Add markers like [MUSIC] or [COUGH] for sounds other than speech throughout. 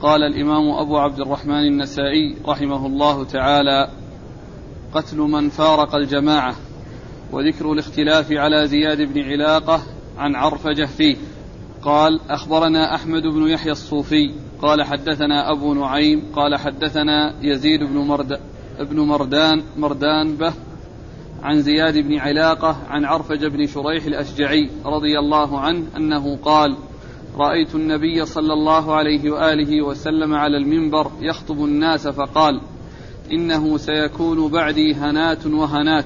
قال الإمام أبو عبد الرحمن النسائي رحمه الله تعالى قتل من فارق الجماعة وذكر الاختلاف على زياد بن علاقة عن عرفجة فيه قال أخبرنا أحمد بن يحيى الصوفي قال حدثنا أبو نعيم قال حدثنا يزيد بن مرد ابن مردان مردان به عن زياد بن علاقة عن عرفج بن شريح الأشجعي رضي الله عنه أنه قال رأيت النبي صلى الله عليه وآله وسلم على المنبر يخطب الناس فقال إنه سيكون بعدي هنات وهنات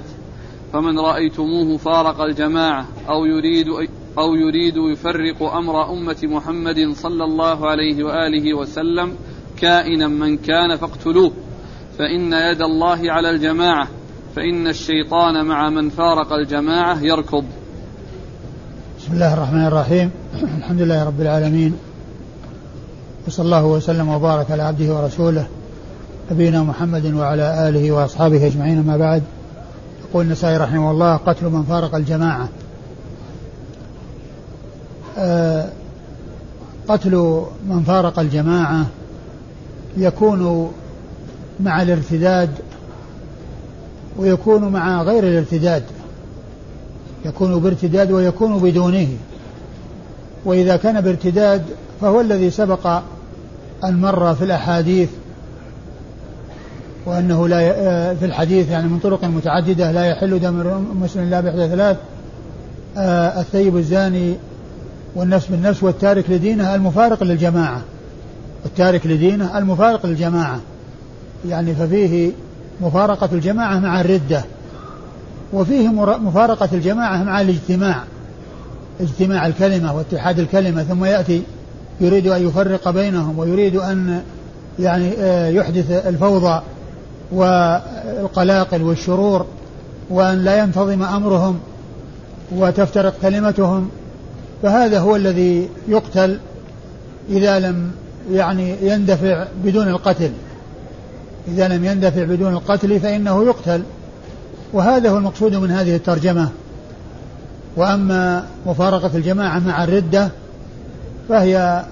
فمن رأيتموه فارق الجماعة أو يريد أو يريد يفرق أمر أمة محمد صلى الله عليه وآله وسلم كائنا من كان فاقتلوه فإن يد الله على الجماعة فإن الشيطان مع من فارق الجماعة يركض. بسم الله الرحمن الرحيم. [CLEARS THROAT] الحمد لله رب العالمين. وصلى الله وسلم وبارك على عبده ورسوله نبينا محمد وعلى آله وأصحابه أجمعين ما بعد. يقول النسائي رحمه الله قتل من فارق الجماعة. آه قتل من فارق الجماعة يكون مع الارتداد ويكون مع غير الارتداد. يكون بارتداد ويكون بدونه. وإذا كان بارتداد فهو الذي سبق أن مر في الأحاديث وأنه لا آه، في الحديث يعني من طرق متعددة لا يحل دم مسلم إلا بإحدى ثلاث. آه، الثيب الزاني والنفس بالنفس والتارك لدينه المفارق للجماعة. التارك لدينه المفارق للجماعة. يعني ففيه مفارقة الجماعة مع الردة. وفيه مفارقة الجماعة مع الاجتماع اجتماع الكلمة واتحاد الكلمة ثم يأتي يريد أن يفرق بينهم ويريد أن يعني آه، يحدث الفوضى والقلاقل والشرور وأن لا ينتظم أمرهم وتفترق كلمتهم. فهذا هو الذي يقتل إذا لم يعني يندفع بدون القتل. إذا لم يندفع بدون القتل فإنه يقتل. وهذا هو المقصود من هذه الترجمة. وأما مفارقة الجماعة مع الردة فهي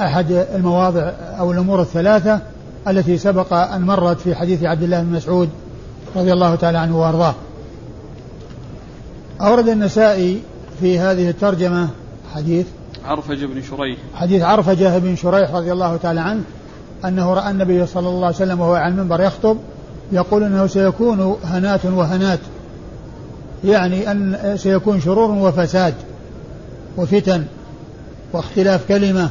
أحد المواضع أو الأمور الثلاثة التي سبق أن مرت في حديث عبد الله بن مسعود رضي الله تعالى عنه وأرضاه. أورد النسائي في هذه الترجمة حديث عرفجة بن شريح. حديث عرفجة بن شريح رضي الله تعالى عنه أنه رأى النبي صلى الله عليه وسلم وهو على المنبر يخطب يقول أنه سيكون هنات وهنات يعني أن سيكون شرور وفساد وفتن واختلاف كلمة.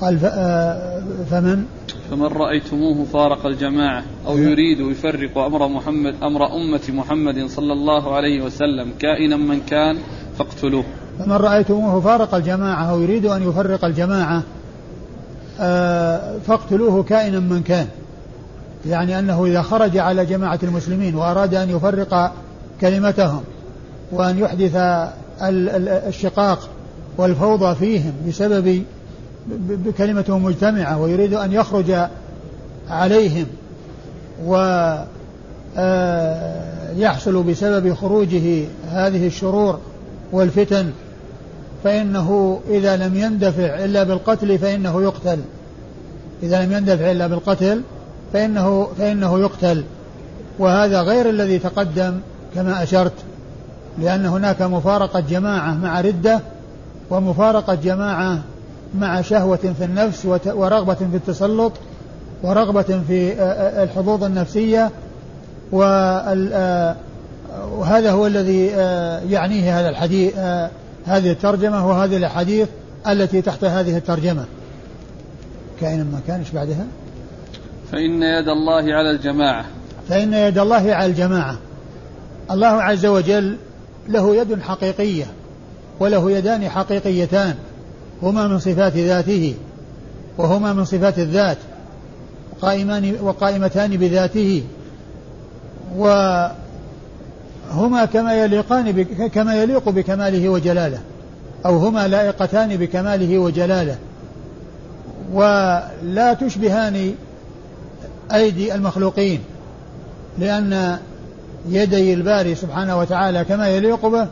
قال آه، فمن؟ فمن رأيتموه فارق الجماعة أو يريد يفرق أمر محمد أمر أمة محمد صلى الله عليه وسلم كائنا من كان فاقتلوه. فمن رأيتموه فارق الجماعة أو يريد أن يفرق الجماعة آه، فاقتلوه كائنا من كان. يعني أنه إذا خرج على جماعة المسلمين وأراد أن يفرق كلمتهم وأن يحدث الشقاق والفوضى فيهم بسبب بكلمته مجتمعة ويريد أن يخرج عليهم ويحصل آه، بسبب خروجه هذه الشرور والفتن فإنه إذا لم يندفع إلا بالقتل فإنه يقتل. إذا لم يندفع إلا بالقتل فإنه فإنه يقتل. وهذا غير الذي تقدم كما أشرت لأن هناك مفارقة جماعة مع ردة ومفارقة جماعة مع شهوة في النفس ورغبة في التسلط ورغبة في الحظوظ النفسية وهذا هو الذي يعنيه هذا الحديث هذه الترجمة وهذه الأحاديث التي تحت هذه الترجمة. كائنا ما كانش بعدها؟ فإن يد الله على الجماعة. فإن يد الله على الجماعة. الله عز وجل له يد حقيقية وله يدان حقيقيتان هما من صفات ذاته وهما من صفات الذات قائمان وقائمتان بذاته وهما كما يليقان كما يليق بكماله وجلاله أو هما لائقتان بكماله وجلاله. ولا تشبهان أيدي المخلوقين لأن يدي الباري سبحانه وتعالى كما يليق به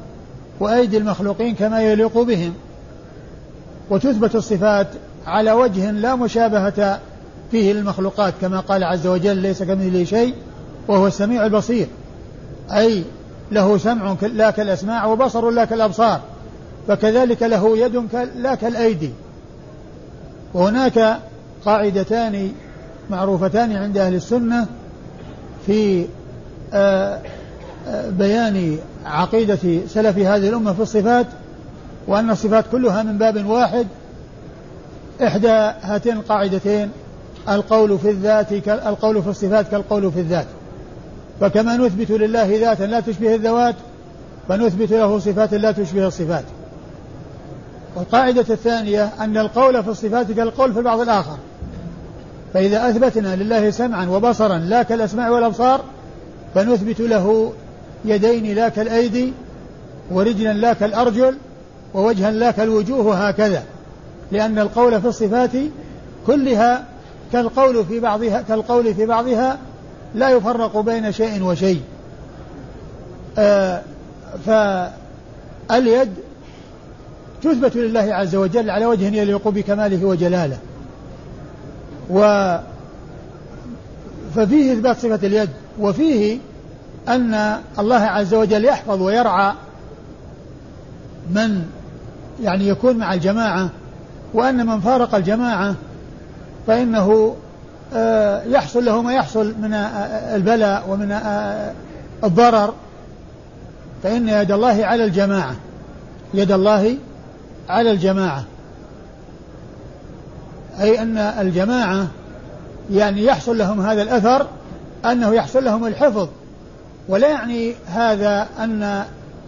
وأيدي المخلوقين كما يليق بهم. وتثبت الصفات على وجه لا مشابهة فيه للمخلوقات كما قال عز وجل ليس كمثله شيء وهو السميع البصير أي له سمع لا كالأسماع وبصر لا كالأبصار فكذلك له يد لا كالأيدي. وهناك قاعدتان معروفتان عند أهل السنة في آه، آه، بيان عقيدة سلف هذه الأمة في الصفات وأن الصفات كلها من باب واحد إحدى هاتين القاعدتين القول في الذات القول في الصفات كالقول في الذات. فكما نثبت لله ذاتا لا تشبه الذوات فنثبت له صفات لا تشبه الصفات. والقاعدة الثانية أن القول في الصفات كالقول في البعض الآخر. فإذا أثبتنا لله سمعا وبصرا لا كالأسماع والأبصار فنثبت له يدين لا كالأيدي ورجلا لا كالأرجل ووجها لا كالوجوه وهكذا. لأن القول في الصفات كلها كالقول في بعضها كالقول في بعضها لا يفرق بين شيء وشيء. آه فاليد تثبت لله عز وجل على وجه يليق بكماله وجلاله. و ففيه إثبات صفة اليد وفيه أن الله عز وجل يحفظ ويرعى من يعني يكون مع الجماعة وأن من فارق الجماعة فإنه آه، يحصل له ما يحصل من آه، البلاء ومن آه، الضرر. فإن يد الله على الجماعة يد الله على الجماعة. أي أن الجماعة يعني يحصل لهم هذا الأثر أنه يحصل لهم الحفظ. ولا يعني هذا أن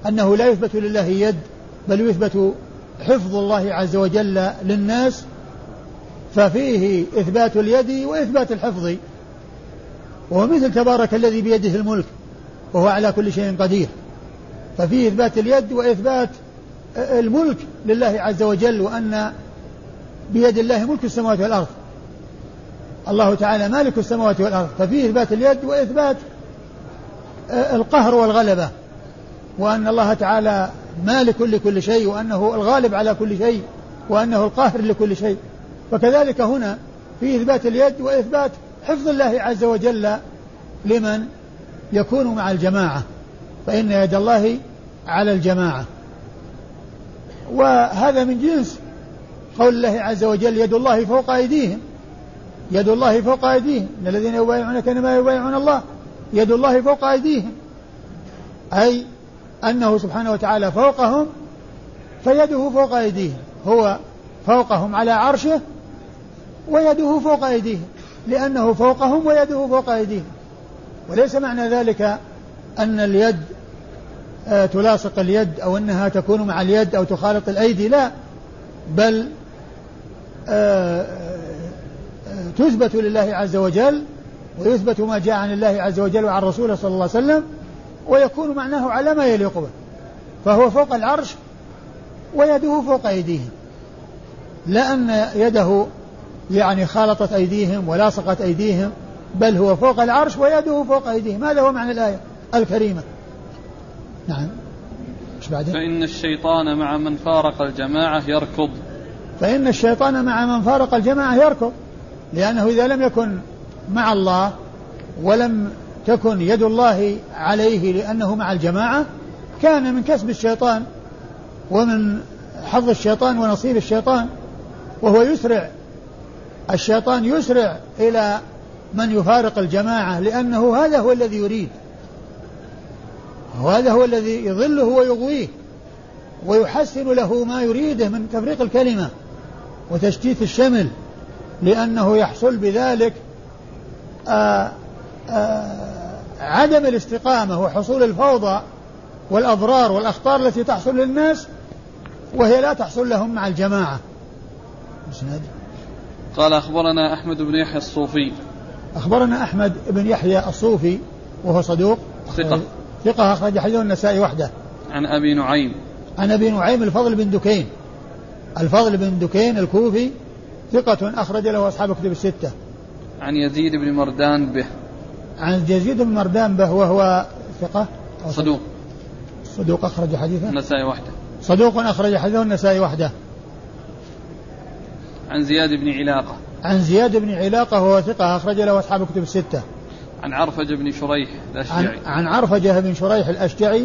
أنه لا يثبت لله يد بل يثبت حفظ الله عز وجل للناس ففيه إثبات اليد وإثبات الحفظ. وهو مثل تبارك الذي بيده الملك وهو على كل شيء قدير. ففيه إثبات اليد وإثبات الملك لله عز وجل وأن بيد الله ملك السماوات والأرض. الله تعالى مالك السماوات والأرض. ففيه إثبات اليد وإثبات القهر والغلبة. وأن الله تعالى مالك لكل شيء وأنه الغالب على كل شيء وأنه القاهر لكل شيء. فكذلك هنا في إثبات اليد وإثبات حفظ الله عز وجل لمن يكون مع الجماعة. فإن يد الله على الجماعة. وهذا من جنس قول الله عز وجل يد الله فوق أيديهم. يد الله فوق أيديهم. إن الذين يبايعونك إنما يبايعون الله. يد الله فوق أيديهم. أي أنه سبحانه وتعالى فوقهم فيده فوق أيديهم. هو فوقهم على عرشه ويده فوق أيديهم. لأنه فوقهم ويده فوق أيديهم. وليس معنى ذلك أن اليد آه، تلاصق اليد أو أنها تكون مع اليد أو تخالط الأيدي لا. بل تثبت لله عز وجل ويثبت ما جاء عن الله عز وجل وعن رسوله صلى الله عليه وسلم ويكون معناه على ما يليق به فهو فوق العرش ويده فوق أيديهم. لا أن يده يعني خالطت أيديهم ولاصقت أيديهم بل هو فوق العرش ويده فوق أيديهم. هذا هو معنى الآية الكريمة. نعم. بعدين؟ فإن الشيطان مع من فارق الجماعة يركض. فإن الشيطان مع من فارق الجماعة يركض لأنه إذا لم يكن مع الله ولم تكن يد الله عليه لأنه مع الجماعة كان من كسب الشيطان ومن حظ الشيطان ونصيب الشيطان وهو يسرع. الشيطان يسرع إلى من يفارق الجماعة لأنه هذا هو الذي يريد. وهذا هو الذي يضله ويغويه ويحسن له ما يريده من تفريق الكلمة. وتشتيت الشمل لأنه يحصل بذلك آآ آآ عدم الاستقامة وحصول الفوضى والأضرار والأخطار التي تحصل للناس وهي لا تحصل لهم مع الجماعة. مسند قال أخبرنا أحمد بن يحيى الصوفي. أخبرنا أحمد بن يحيى الصوفي وهو صدوق ثقة. ثقة أخرج حديثه النسائي وحده. عن أبي نعيم. عن أبي نعيم الفضل بن دكين. الفضل بن دكين الكوفي ثقة أخرج له أصحاب كتب الستة. عن يزيد بن مردان به. عن يزيد بن مردان به وهو ثقة. صدوق. صدوق أخرج حديثه. النسائي وحده. صدوق أخرج حديثه النسائي وحده. عن زياد بن علاقة. عن زياد بن علاقة وهو ثقة أخرج له أصحاب كتب الستة. عن عرفجة بن شريح الأشجعي. عن, عن عرفجة بن شريح الأشجعي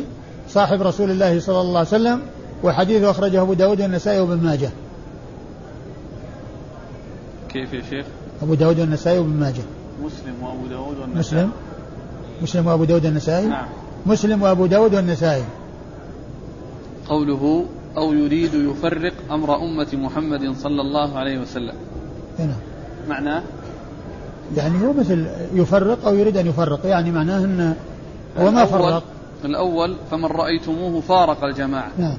صاحب رسول الله صلى الله عليه وسلم وحديثه أخرجه أبو داود والنسائي وابن ماجه. كيف يا شيخ؟ أبو داود والنسائي وابن ماجه. مسلم وأبو داود والنسائي. مسلم. مسلم وأبو داود والنسائي؟ نعم. مسلم وأبو داود والنسائي. قوله أو يريد يفرق أمر أمة محمد صلى الله عليه وسلم. هنا. معناه يعني هو مثل يفرق أو يريد أن يفرق. يعني معناه أنه هو ما الأول- فرق. الأول فمن رأيتموه فارق الجماعة. نعم.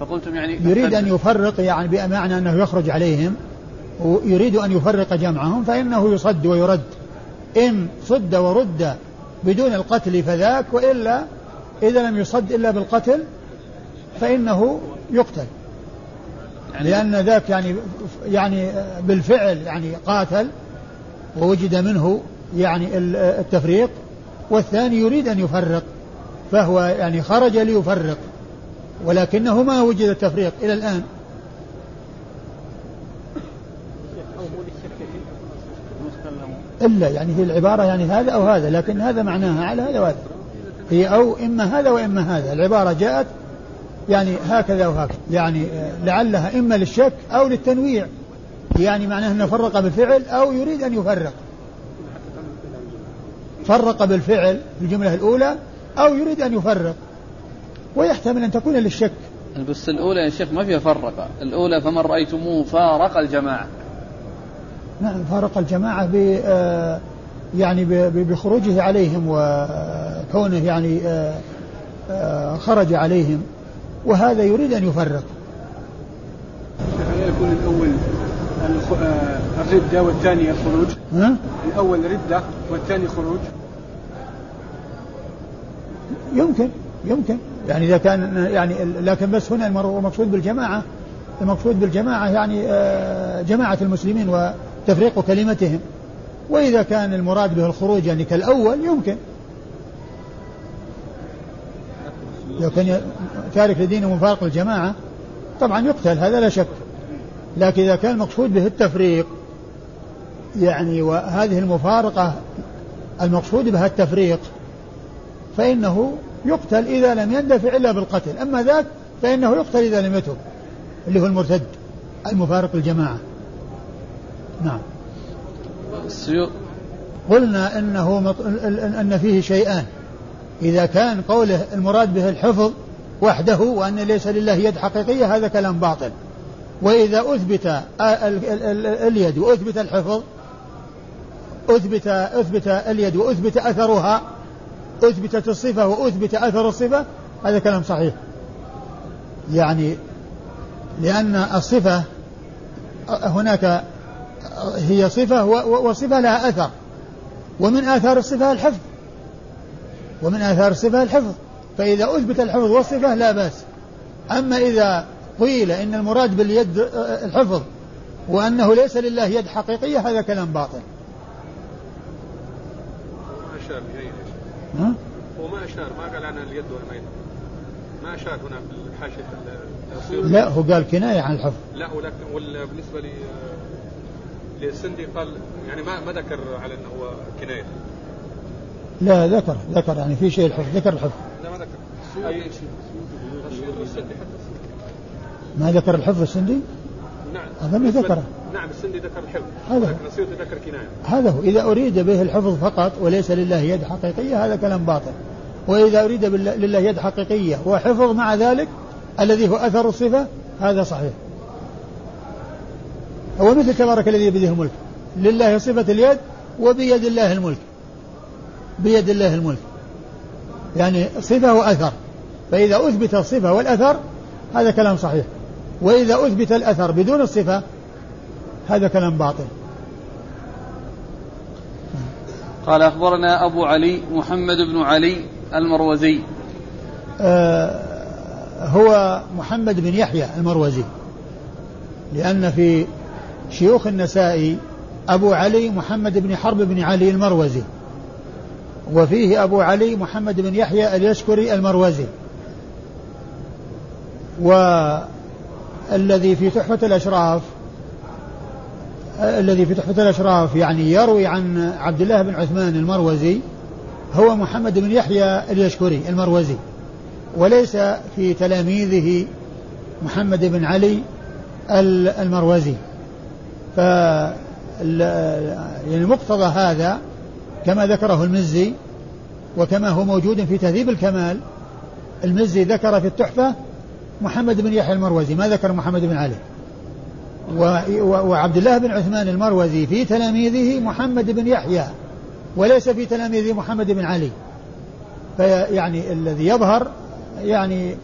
فقلتم يعني يريد أن يفرق يعني بمعنى أنه يخرج عليهم ويريد أن يفرق جمعهم فإنه يصد ويرد. إن صد ورد بدون القتل فذاك وإلا إذا لم يصد إلا بالقتل فإنه يقتل. يعني لأن ذاك يعني يعني بالفعل يعني قاتل ووجد منه يعني ال- التفريق والثاني يريد أن يفرق فهو يعني خرج ليفرق. ولكنه ما وجد التفريق إلى الآن. إلا يعني في العبارة يعني هذا أو هذا لكن هذا معناها على هذا وهذا. هي أو إما هذا وإما هذا. العبارة جاءت يعني هكذا وهكذا يعني لعلها إما للشك أو للتنويع. يعني معناه أنه فرق بالفعل أو يريد أن يفرق. فرق بالفعل في الجملة الأولى أو يريد أن يفرق. ويحتمل أن تكون للشك. بس الأولى يا شيخ ما فيها فرق. الأولى فمن رأيتموه فارق الجماعة. نعم فارق الجماعة ب آه، يعني ب- ب- بخروجه عليهم وكونه يعني آه، آه، خرج عليهم. وهذا يريد أن يفرق. هل يكون الأول الخ- الردة والثاني الخروج؟ ها؟ الأول ردة والثاني خروج؟ يمكن يمكن. يعني إذا كان يعني لكن بس هنا المقصود بالجماعة المقصود بالجماعة يعني آه، جماعة المسلمين وتفريق كلمتهم. وإذا كان المراد به الخروج يعني كالأول يمكن. لو كان تارك لدينه مفارق الجماعة طبعا يقتل هذا لا شك. لكن إذا كان المقصود به التفريق يعني وهذه المفارقة المقصود بها التفريق فإنه يقتل إذا لم يندفع إلا بالقتل. أما ذاك فإنه يقتل إذا لم يتب اللي هو المرتد المفارق الجماعة. نعم. السيو... قلنا إنه مط... إن فيه شيئان. إذا كان قوله المراد به الحفظ وحده وأن ليس لله يد حقيقية هذا كلام باطل. وإذا أثبت ال- ال- ال- اليد وأثبت الحفظ أثبت أثبت اليد وأثبت أثرها أثبتت الصفة وأثبت أثر الصفة هذا كلام صحيح. يعني لأن الصفة هناك هي صفة و- و- وصفة لها أثر. ومن آثار الصفة الحفظ. ومن آثار الصفة الحفظ. فإذا أثبت الحفظ والصفة لا بأس. أما إذا قيل إن المراد باليد الحفظ وأنه ليس لله يد حقيقية هذا كلام باطل. ها؟ هو ما أشار ما قال عن اليد واليمين ما أشار هنا في السيوطي لا هو قال كناية عن الحفظ. لا ولكن بالنسبة لي للسندي قال يعني ما ما ذكر على إنه هو كناية. لا ذكر ذكر يعني في شيء الحفظ ذكر الحفظ. لا ما ذكر. السندي حتى ما ذكر الحفظ السندي؟ نعم. أظن بالنسبة- ذكره. نعم السندي ذكر الحفظ. هذا. هو. السيوطي ذكر كناية. هذا هو. إذا أريد به الحفظ فقط وليس لله يد حقيقية هذا كلام باطل. وإذا أريد بالله- لله يد حقيقية وحفظ مع ذلك الذي هو أثر الصفة هذا صحيح. هو مثل تبارك الذي بيده الملك. لله صفة اليد وبيد الله الملك. بيد الله الملك. يعني صفة وأثر. فإذا أثبت الصفة والأثر هذا كلام صحيح. وإذا أثبت الأثر بدون الصفة هذا كلام باطل. قال أخبرنا أبو علي محمد بن علي المروزي. آه، هو محمد بن يحيى المروزي لأن في شيوخ النسائي أبو علي محمد بن حرب بن علي المروزي وفيه أبو علي محمد بن يحيى اليشكري المروزي. والذي في تحفة الأشراف الذي في تحفة الأشراف يعني يروي عن عبد الله بن عثمان المروزي هو محمد بن يحيى اليشكري المروزي وليس في تلاميذه محمد بن علي المروزي. ف يعني مقتضى هذا كما ذكره المزي وكما هو موجود في تهذيب الكمال المزي ذكر في التحفة محمد بن يحيى المروزي. ما ذكر محمد بن علي. وعبد الله بن عثمان المروزي في تلاميذه محمد بن يحيى وليس في تلاميذه محمد بن علي. فيعني الذي يظهر يعني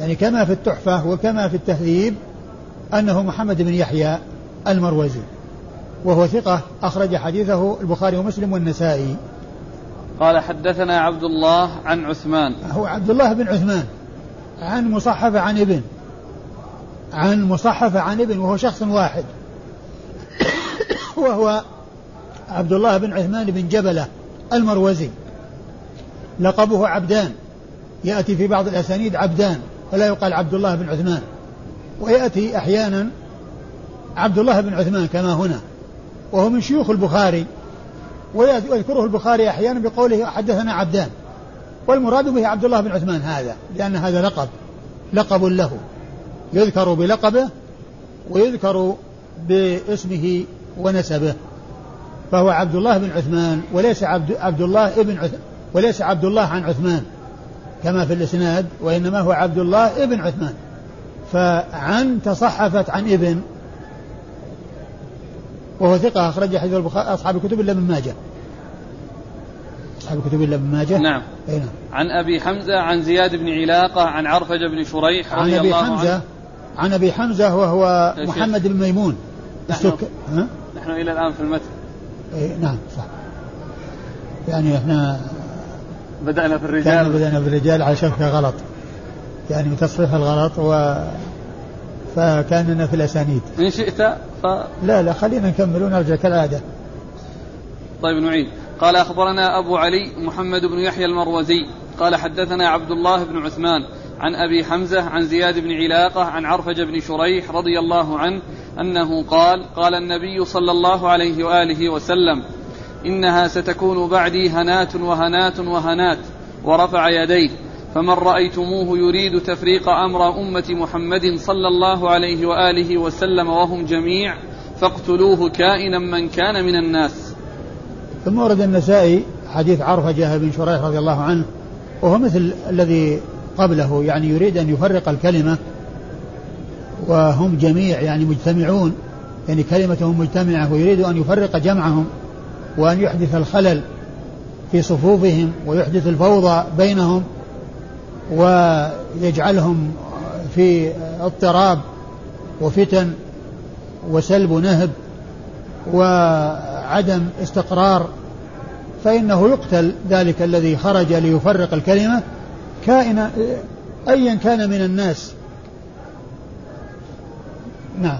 يعني كما في التحفة وكما في التهذيب أنه محمد بن يحيى المروزي. وهو ثقة أخرج حديثه البخاري ومسلم والنسائي. قال حدثنا عبد الله عن عثمان. هو عبد الله بن عثمان. عن مصحف عن ابن. عن مصحف عن ابن وهو شخص واحد. [COUGHS] وهو عبد الله بن عثمان بن جبلة المروزي. لقبه عبدان. يأتي في بعض الأسانيد عبدان ولا يقال عبد الله بن عثمان. ويأتي أحيانا عبد الله بن عثمان كما هنا. وهو من شيوخ البخاري. ويذكره البخاري أحيانا بقوله حدثنا عبدان. والمراد به عبد الله بن عثمان هذا لأن هذا لقب لقب له. يذكر بلقبه ويذكر باسمه ونسبه. فهو عبد الله بن عثمان وليس عبد, عبد الله ابن عثمان وليس عبد الله عن عثمان كما في الإسناد وإنما هو عبد الله ابن عثمان. فعن تصحفت عن ابن وهو ثقة أخرج حديث أصحاب الكتب إلا ابن ماجه. أصحاب الكتب إلا ابن ماجه؟ نعم. أي نعم. عن أبي حمزة عن زياد بن علاقة عن عرفج بن شريح رضي عن أبي الله حمزة عنه عن أبي حمزة وهو محمد بن ميمون. نحن, ها؟ نحن إلى الآن في المتن. إيه نعم صح. يعني إحنا بدأنا في الرجال. بدأنا في الرجال على شبكة غلط. يعني تصحيح الغلط و فكأننا في الأسانيد. إن شئت ف... لا لا خلينا نكمل ونرجع كالعادة. طيب نعيد. قال أخبرنا أبو علي محمد بن يحيى المروزي قال حدثنا عبد الله بن عثمان عن أبي حمزة عن زياد بن علاقة عن عرفج بن شريح رضي الله عنه أنه قال قال النبي صلى الله عليه وآله وسلم إنها ستكون بعدي هنات وهنات وهنات ورفع يديه فمن رأيتموه يريد تفريق أمر أمة محمد صلى الله عليه وآله وسلم وهم جميع فاقتلوه كائنا من كان من الناس ثم ورد النسائي حديث عرفجة بن شريح رضي الله عنه وهو مثل الذي قبله يعني يريد أن يفرق الكلمة وهم جميع يعني مجتمعون يعني كلمتهم مجتمعة ويريد أن يفرق جمعهم وأن يحدث الخلل في صفوفهم ويحدث الفوضى بينهم ويجعلهم في اضطراب وفتن وسلب نهب وعدم استقرار فإنه يقتل ذلك الذي خرج ليفرق الكلمة كائنا أيا كان من الناس. نعم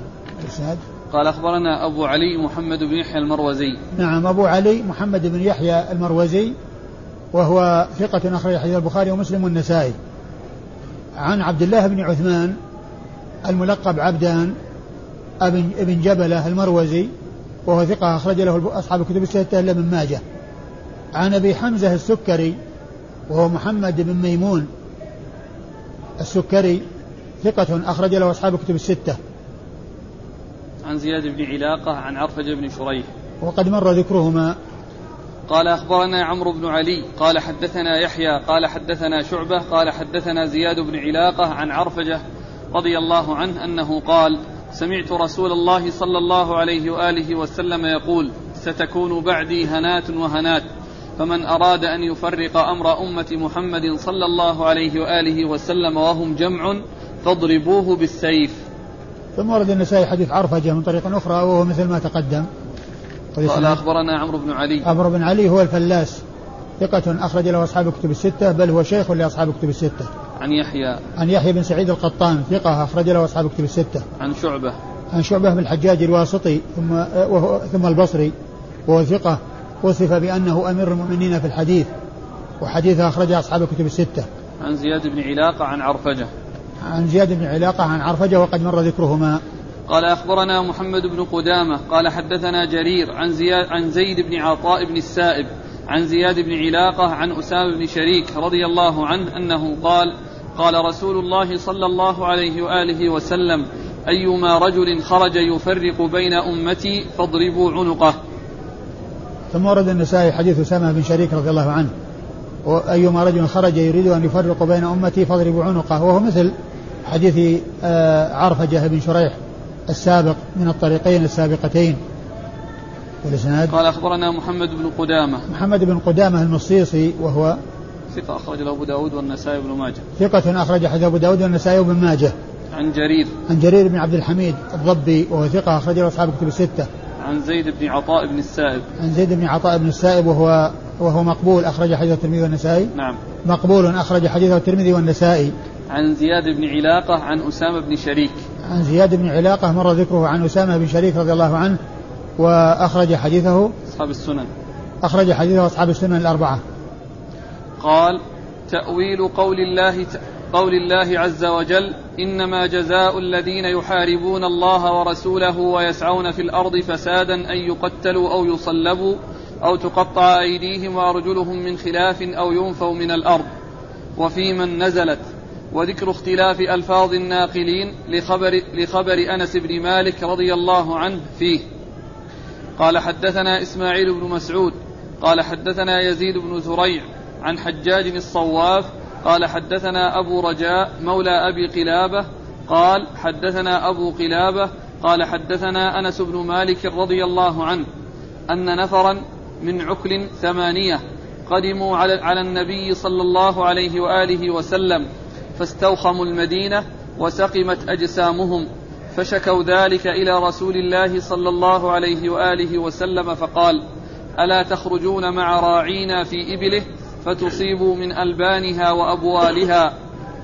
قال أخبرنا أبو علي محمد بن يحيى المروزي. نعم أبو علي محمد بن يحيى المروزي وهو ثقة أخرج حديث البخاري ومسلم والنسائي. عن عبد الله بن عثمان الملقب عبدان ابن ابن جبلة المروزي وهو ثقة أخرج له أصحاب الكتب الستة إلا ابن ماجه. عن أبي حمزة السكري وهو محمد بن ميمون السكري ثقة أخرج له أصحاب الكتب الستة. عن زياد بن علاقة عن عرفجة بن شريح. وقد مر ذكرهما. قال أخبرنا عمرو بن علي قال حدثنا يحيى قال حدثنا شعبة قال حدثنا زياد بن علاقة عن عرفجة رضي الله عنه أنه قال سمعت رسول الله صلى الله عليه وآله وسلم يقول ستكون بعدي هنات وهنات فمن أراد أن يفرق أمر أمة محمد صلى الله عليه وآله وسلم وهم جمع فاضربوه بالسيف. ثم ورد النسائي حديث عرفجة من طريق أخرى وهو مثل ما تقدم. قال أخبرنا عمرو بن علي. عمرو بن علي هو الفلاس ثقة أخرج له أصحاب الكتب الستة بل هو شيخ لأصحاب الكتب الستة. عن يحيى. عن يحيى بن سعيد القطان ثقة أخرج له أصحاب الكتب الستة. عن شعبة. عن شعبة بن الحجاج الواسطي ثم وهو ثم البصري وهو ثقة. وصف بأنه أمير المؤمنين في الحديث وحديثه أخرجه أصحاب الكتب الستة. عن زياد بن علاقة عن عرفجة. عن زياد بن علاقة عن عرفجة وقد مر ذكرهما. قال أخبرنا محمد بن قدامة قال حدثنا جرير عن, زياد عن زيد بن عطاء بن السائب عن زياد بن علاقة عن أسامة بن شريك رضي الله عنه أنه قال قال رسول الله صلى الله عليه وآله وسلم أيما رجل خرج يفرق بين أمتي فاضربوا عنقه. ثم ورد النسائي حديث أسامة بن شريك رضي الله عنه وأيما رجل خرج يريد أن يفرق بين أمتي فاضربوا عنقه. وهو مثل حديث آه، عرفجة بن شريح السابق من الطريقين السابقتين. والإسناد؟ قال أخبرنا محمد بن قدامة. محمد بن قدامة المصيصي وهو ثقة أخرج له أبو داود والنسائي بن ماجه. ثقة أخرج حديث أبو داود والنسائي بن ماجه. عن جرير. عن جرير بن عبد الحميد الضبي وهو ثقة أخرج له أصحاب الكتب الستة. عن زيد بن عطاء بن السائب. عن زيد بن عطاء بن السائب وهو وهو مقبول أخرج حديث الترمذي والنسائي. نعم. مقبول أخرج حديثه الترمذي والنسائي. عن زياد بن علاقة عن أسامة بن شريك. عن زياد بن علاقة مر ذكره عن أسامة بن شريك رضي الله عنه وأخرج حديثه. أصحاب السنن. أخرج حديثه أصحاب السنن الأربعة. قال تأويل قول الله قول الله عز وجل إنما جزاء الذين يحاربون الله ورسوله ويسعون في الأرض فسادا أن يقتلوا أو يصلبوا أو تقطع أيديهم وأرجلهم من خلاف أو ينفوا من الأرض. وفي من نزلت. وذكر اختلاف ألفاظ الناقلين لخبر, لخبر أنس بن مالك رضي الله عنه فيه. قال حدثنا إسماعيل بن مسعود. قال حدثنا يزيد بن زريع. عن حجاج الصواف قال حدثنا أبو رجاء مولى أبي قلابة قال حدثنا أبو قلابة قال حدثنا أنس بن مالك رضي الله عنه أن نفرا من عكل ثمانية قدموا على, على النبي صلى الله عليه وآله وسلم فاستوخموا المدينة وسقمت أجسامهم فشكوا ذلك إلى رسول الله صلى الله عليه وآله وسلم فقال ألا تخرجون مع راعينا في إبله فتصيبوا من ألبانها وأبوالها.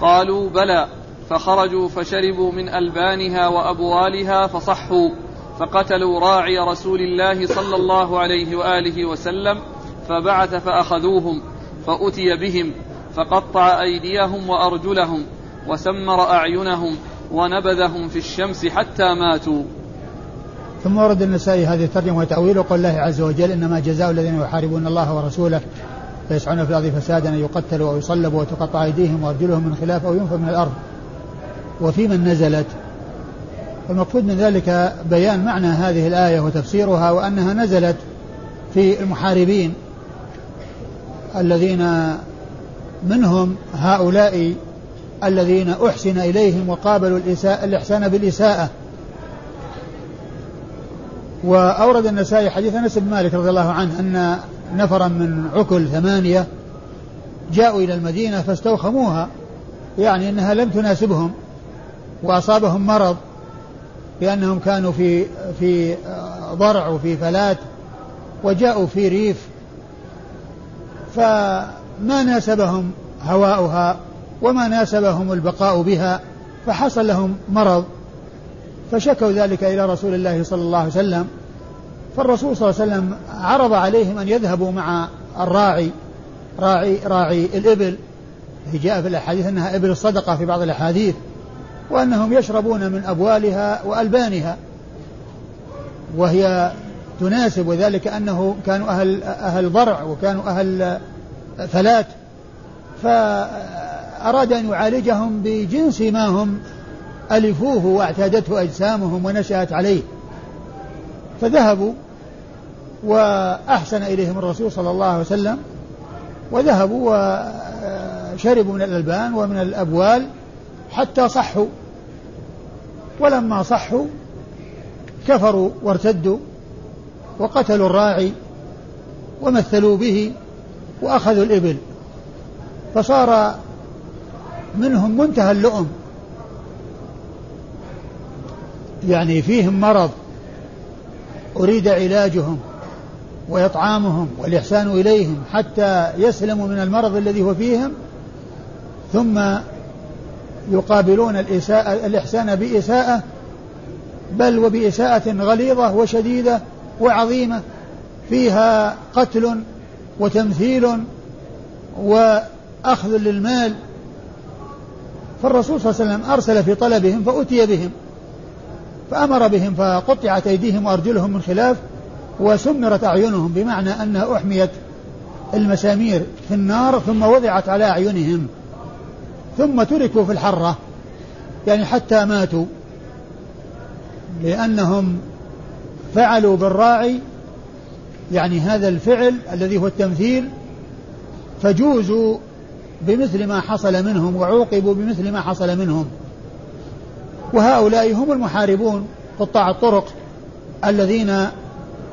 قالوا بلى. فخرجوا فشربوا من ألبانها وأبوالها فصحوا. فقتلوا راعي رسول الله صلى الله عليه وآله وسلم. فبعث فأخذوهم. فأتي بهم. فقطع أيديهم وأرجلهم. وسمر أعينهم. ونبذهم في الشمس حتى ماتوا. ثم ورد النسائي هذه الترجمة وتأويل قول الله عز وجل إنما جزاء الذين يحاربون الله ورسوله. فيسعون في الأرض فسادا أن يقتلوا أو يصلبوا وتقطع أيديهم وأرجلهم من خلاف أو ينفوا من الأرض. وفي من نزلت. المقصود من ذلك بيان معنى هذه الآية وتفسيرها وأنها نزلت في المحاربين الذين منهم هؤلاء الذين أحسن إليهم وقابلوا الإساءة الإحسان بالإساءة. وأورد النسائي حديث أنس بن مالك رضي الله عنه أن نفرا من عكل ثمانية جاءوا إلى المدينة فاستوخموها يعني أنها لم تناسبهم وأصابهم مرض لأنهم كانوا في في ضرع وفي فلات وجاءوا في ريف فما ناسبهم هواؤها وما ناسبهم البقاء بها فحصل لهم مرض فشكوا ذلك إلى رسول الله صلى الله عليه وسلم. فالرسول صلى الله عليه وسلم عرض عليهم أن يذهبوا مع الراعي راعي راعي الإبل. جاء في الأحاديث أنها إبل الصدقة في بعض الأحاديث وأنهم يشربون من أبوالها وألبانها. وهي تناسب وذلك أنه كانوا أهل أهل ضرع وكانوا أهل فلات. فأراد أن يعالجهم بجنس ما هم ألفوه واعتادته أجسامهم ونشأت عليه. فذهبوا وأحسن إليهم الرسول صلى الله عليه وسلم وذهبوا وشربوا من الألبان ومن الأبوال حتى صحوا. ولما صحوا كفروا وارتدوا وقتلوا الراعي ومثلوا به وأخذوا الإبل. فصار منهم منتهى اللؤم. يعني فيهم مرض. أريد علاجهم وإطعامهم والإحسان إليهم حتى يسلموا من المرض الذي هو فيهم ثم يقابلون الإساءة الإحسان بإساءة بل وبإساءة غليظة وشديدة وعظيمة فيها قتل وتمثيل وأخذ للمال. فالرسول صلى الله عليه وسلم أرسل في طلبهم فأتي بهم. فأمر بهم فقطعت أيديهم وأرجلهم من خلاف وسمرت أعينهم بمعنى أنها أحميت المسامير في النار ثم وضعت على أعينهم ثم تركوا في الحرة يعني حتى ماتوا لأنهم فعلوا بالراعي يعني هذا الفعل الذي هو التمثيل فجوزوا بمثل ما حصل منهم وعوقبوا بمثل ما حصل منهم. وهؤلاء هم المحاربون قطاع الطرق الذين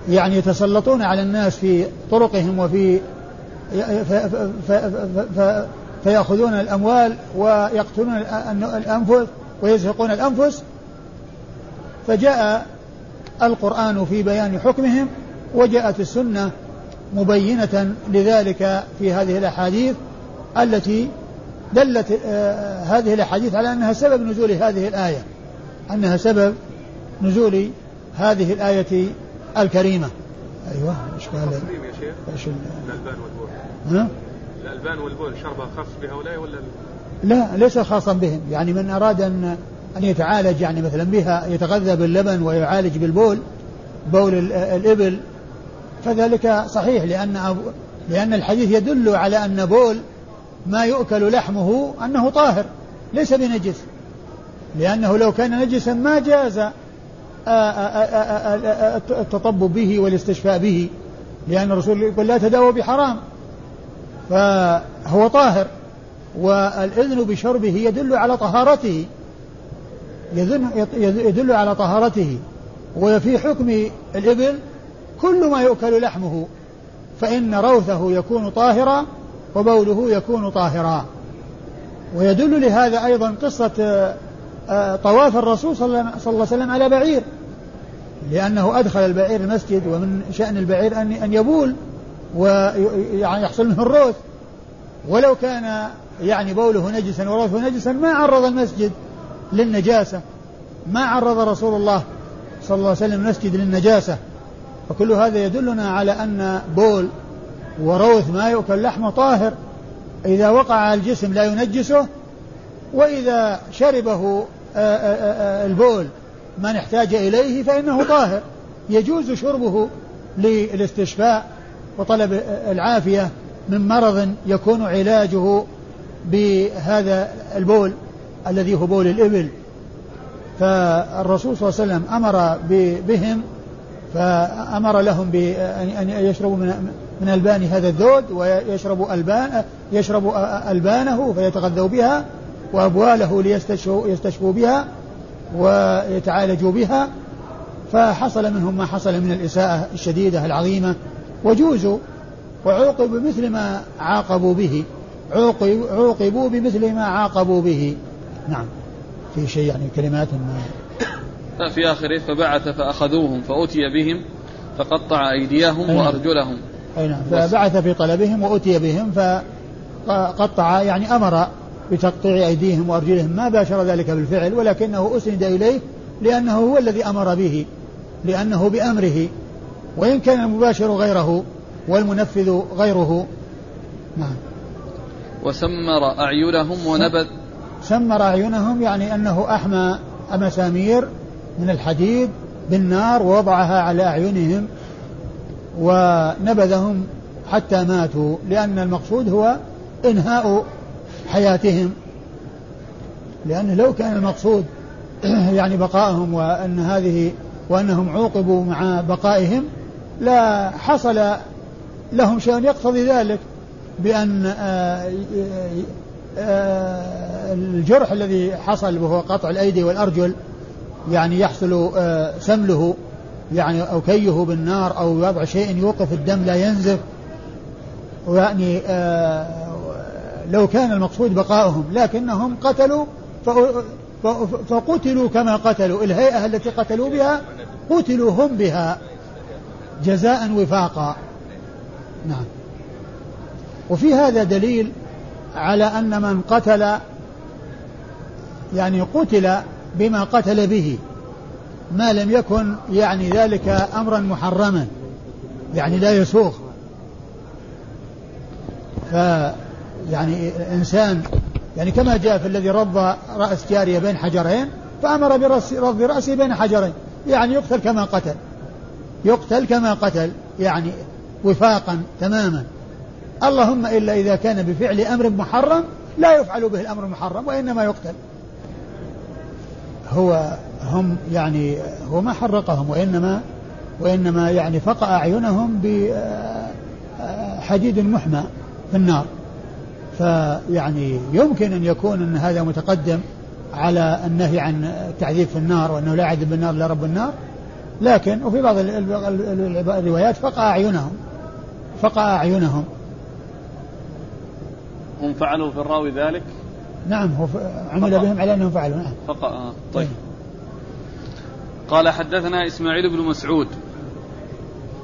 يعني يتسلطون على الناس في طرقهم وفي فيأخذون الأموال ويقتلون الأنفس ويزهقون الأنفس. فجاء القرآن في بيان حكمهم وجاءت السنة مبينة لذلك في هذه الأحاديث التي دلت آه هذه الأحاديث على أنها سبب نزول هذه الآية أنها سبب نزول هذه الآية الكريمة. أيوة إيش قال؟ يا شيخ. إيش الألبان والبول. ها؟ الألبان والبول شربها خاص بهؤلاء ولا لا؟ ليس خاصا بهم. يعني من أراد أن أن يتعالج يعني مثلا بها يتغذى باللبن ويعالج بالبول بول الإبل. فذلك صحيح لأن لأن الحديث يدل على أن بول ما يؤكل لحمه أنه طاهر ليس بنجس. لأنه لو كان نجسا ما جاز التطبب به والاستشفاء به. لأن الرسول يقول لا تداووا بحرام. فهو طاهر. والإذن بشربه يدل على طهارته. يدل على طهارته. وفي حكم الإبل كل ما يؤكل لحمه فإن روثه يكون طاهرا وبوله يكون طاهرا. ويدل لهذا أيضا قصة آه، طواف الرسول صلى الله عليه وسلم على بعير. لأنه أدخل البعير المسجد ومن شأن البعير أن أن يبول ويعني يحصل منه الروث. ولو كان يعني بوله نجسا وروثه نجسا ما عرض المسجد للنجاسة. ما عرض رسول الله صلى الله عليه وسلم المسجد للنجاسة. فكل هذا يدلنا على أن بول وروث ما يؤكل لحمه طاهر إذا وقع على الجسم لا ينجسه وإذا شربه آه، آه، آه، البول من احتاج إليه فإنه طاهر. يجوز شربه للاستشفاء وطلب العافية من مرض يكون علاجه بهذا البول الذي هو بول الإبل. فالرسول صلى الله عليه وسلم أمر بهم فأمر لهم بأن يشربوا من من ألبان هذا الذود ويشربوا ألبان يشربوا ألبانه فيتغذوا بها وأبواله ليستشفوا يستشفوا بها ويتعالجوا بها فحصل منهم ما حصل من الإساءة الشديدة العظيمة. وجوزوا وعوقبوا بمثل ما عاقبوا به عوقبوا بمثل ما عاقبوا به. نعم. في شيء يعني كلمات ما. في آخره فبعث فأخذوهم فأتي بهم فقطع أيديهم نعم. وأرجلهم. أي نعم. فبعث في طلبهم وأتي بهم فقطع يعني أمر بتقطيع أيديهم وأرجلهم ما باشر ذلك بالفعل ولكنه أسند إليه لأنه هو الذي أمر به لأنه بأمره. وإن كان المباشر غيره والمنفذ غيره. نعم. وسمر أعينهم ونبذ. سمر أعينهم يعني أنه أحمى مسامير من الحديد بالنار ووضعها على أعينهم. ونبذهم حتى ماتوا لأن المقصود هو إنهاء حياتهم. لأنه لو كان المقصود [CLEARS THROAT] يعني بقائهم وأن هذه وأنهم عوقبوا مع بقائهم لا حصل لهم شيء يقتضي ذلك بأن آه، آه، الجرح الذي حصل وهو قطع الأيدي والأرجل يعني يحصل آه، سمله. يعني أو كيه بالنار أو وضع شيء يوقف الدم لا ينزف. ويعني لو كان المقصود بقاؤهم لكنهم قتلوا فقتلوا كما قتلوا. الهيئة التي قتلوا بها قتلوا هم بها جزاء وفاقا. نعم. وفي هذا دليل على أن من قتل يعني قتل بما قتل به. ما لم يكن يعني ذلك أمرا محرما يعني لا يسوغ. ف يعني إنسان يعني كما جاء في الذي رض رأس جارية بين حجرين فأمر برد رأسه بين حجرين. يعني يقتل كما قتل. يقتل كما قتل يعني وفاقا تماما. اللهم إلا إذا كان بفعل أمر محرم لا يفعل به الأمر المحرم وإنما يقتل. هو هم يعني هو ما حرقهم وإنما وإنما يعني فقع أعينهم بحديد محمى في النار. فيعني يمكن أن يكون أن هذا متقدم على النهي عن التعذيب في النار وأنه لا يعذب بالنار إلا رب النار. لكن وفي بعض الروايات فقع أعينهم فقع أعينهم. هم فعلوا في الراوي ذلك؟ نعم هو عمل. بهم على أنهم فعلوا نعم. فقع آه. طيب. قال حدثنا إسماعيل بن مسعود.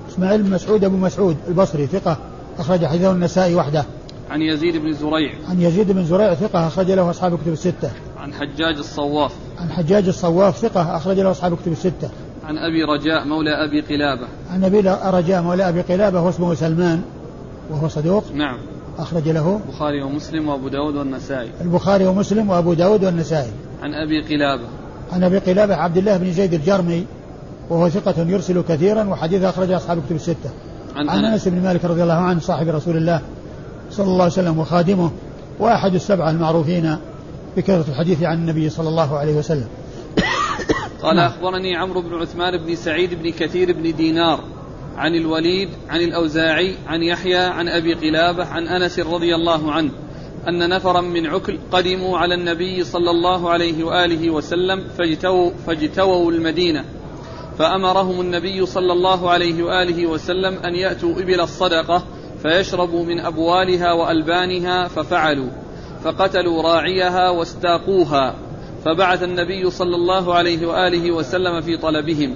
إسماعيل بن مسعود أبو مسعود البصري ثقة أخرج حديثه النسائي وحده. عن يزيد بن زريع. عن يزيد بن زريع ثقة أخرج له أصحاب الكتب الستة. عن حجاج الصواف. عن حجاج الصواف ثقة أخرج له أصحاب الكتب الستة. عن أبي رجاء مولى أبي قلابة. عن أبي رجاء مولى أبي قلابة هو اسمه سلمان وهو صدوق. نعم. أخرج له البخاري ومسلم وأبو داود والنسائي. البخاري ومسلم وأبو داود والنسائي. عن أبي قلابة. عن أبي قلابة عبد الله بن زيد الجرمي وهو ثقة يرسل كثيرا وحديث أخرج أصحاب الكتب الستة. عن, عن أنس بن مالك رضي الله عنه صاحب رسول الله صلى الله عليه وسلم وخادمه وأحد السبعة المعروفين بكثرة الحديث عن النبي صلى الله عليه وسلم. قال. أخبرني عمرو بن عثمان بن سعيد بن كثير بن دينار. عن الوليد عن الأوزاعي عن يحيى عن أبي قلابة عن أنس رضي الله عنه أن نفرا من عكل قدموا على النبي صلى الله عليه وآله وسلم فاجتووا, فاجتووا المدينة. فأمرهم النبي صلى الله عليه وآله وسلم أن يأتوا إبل الصدقة فيشربوا من أبوالها وألبانها ففعلوا فقتلوا راعيها واستاقوها. فبعث النبي صلى الله عليه وآله وسلم في طلبهم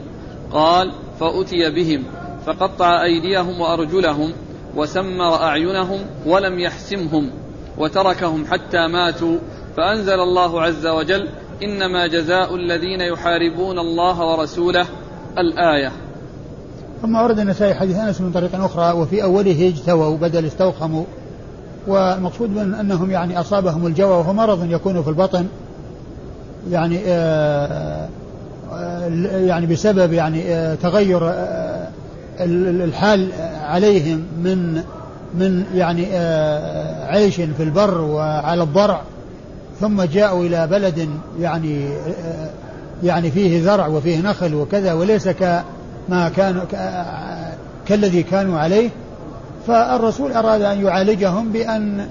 قال فأتي بهم. فقطع أيديهم وأرجلهم وسمر أعينهم ولم يحسمهم وتركهم حتى ماتوا فأنزل الله عز وجل إنما جزاء الذين يحاربون الله ورسوله الآية. ثم ورد النسائي حديث أنس من طريق أخرى وفي أوله اجتووا بدل استوخموا. والمقصود من أنهم يعني أصابهم الجوى وهو مرض يكون في البطن يعني آه يعني بسبب يعني آه تغير آه الحال عليهم من من يعني آه عيش في البر وعلى الضرع ثم جاءوا إلى بلد يعني آه يعني فيه زرع وفيه نخل وكذا وليس كما كانوا كالذي كانوا عليه. فالرسول أراد أن يعالجهم بأن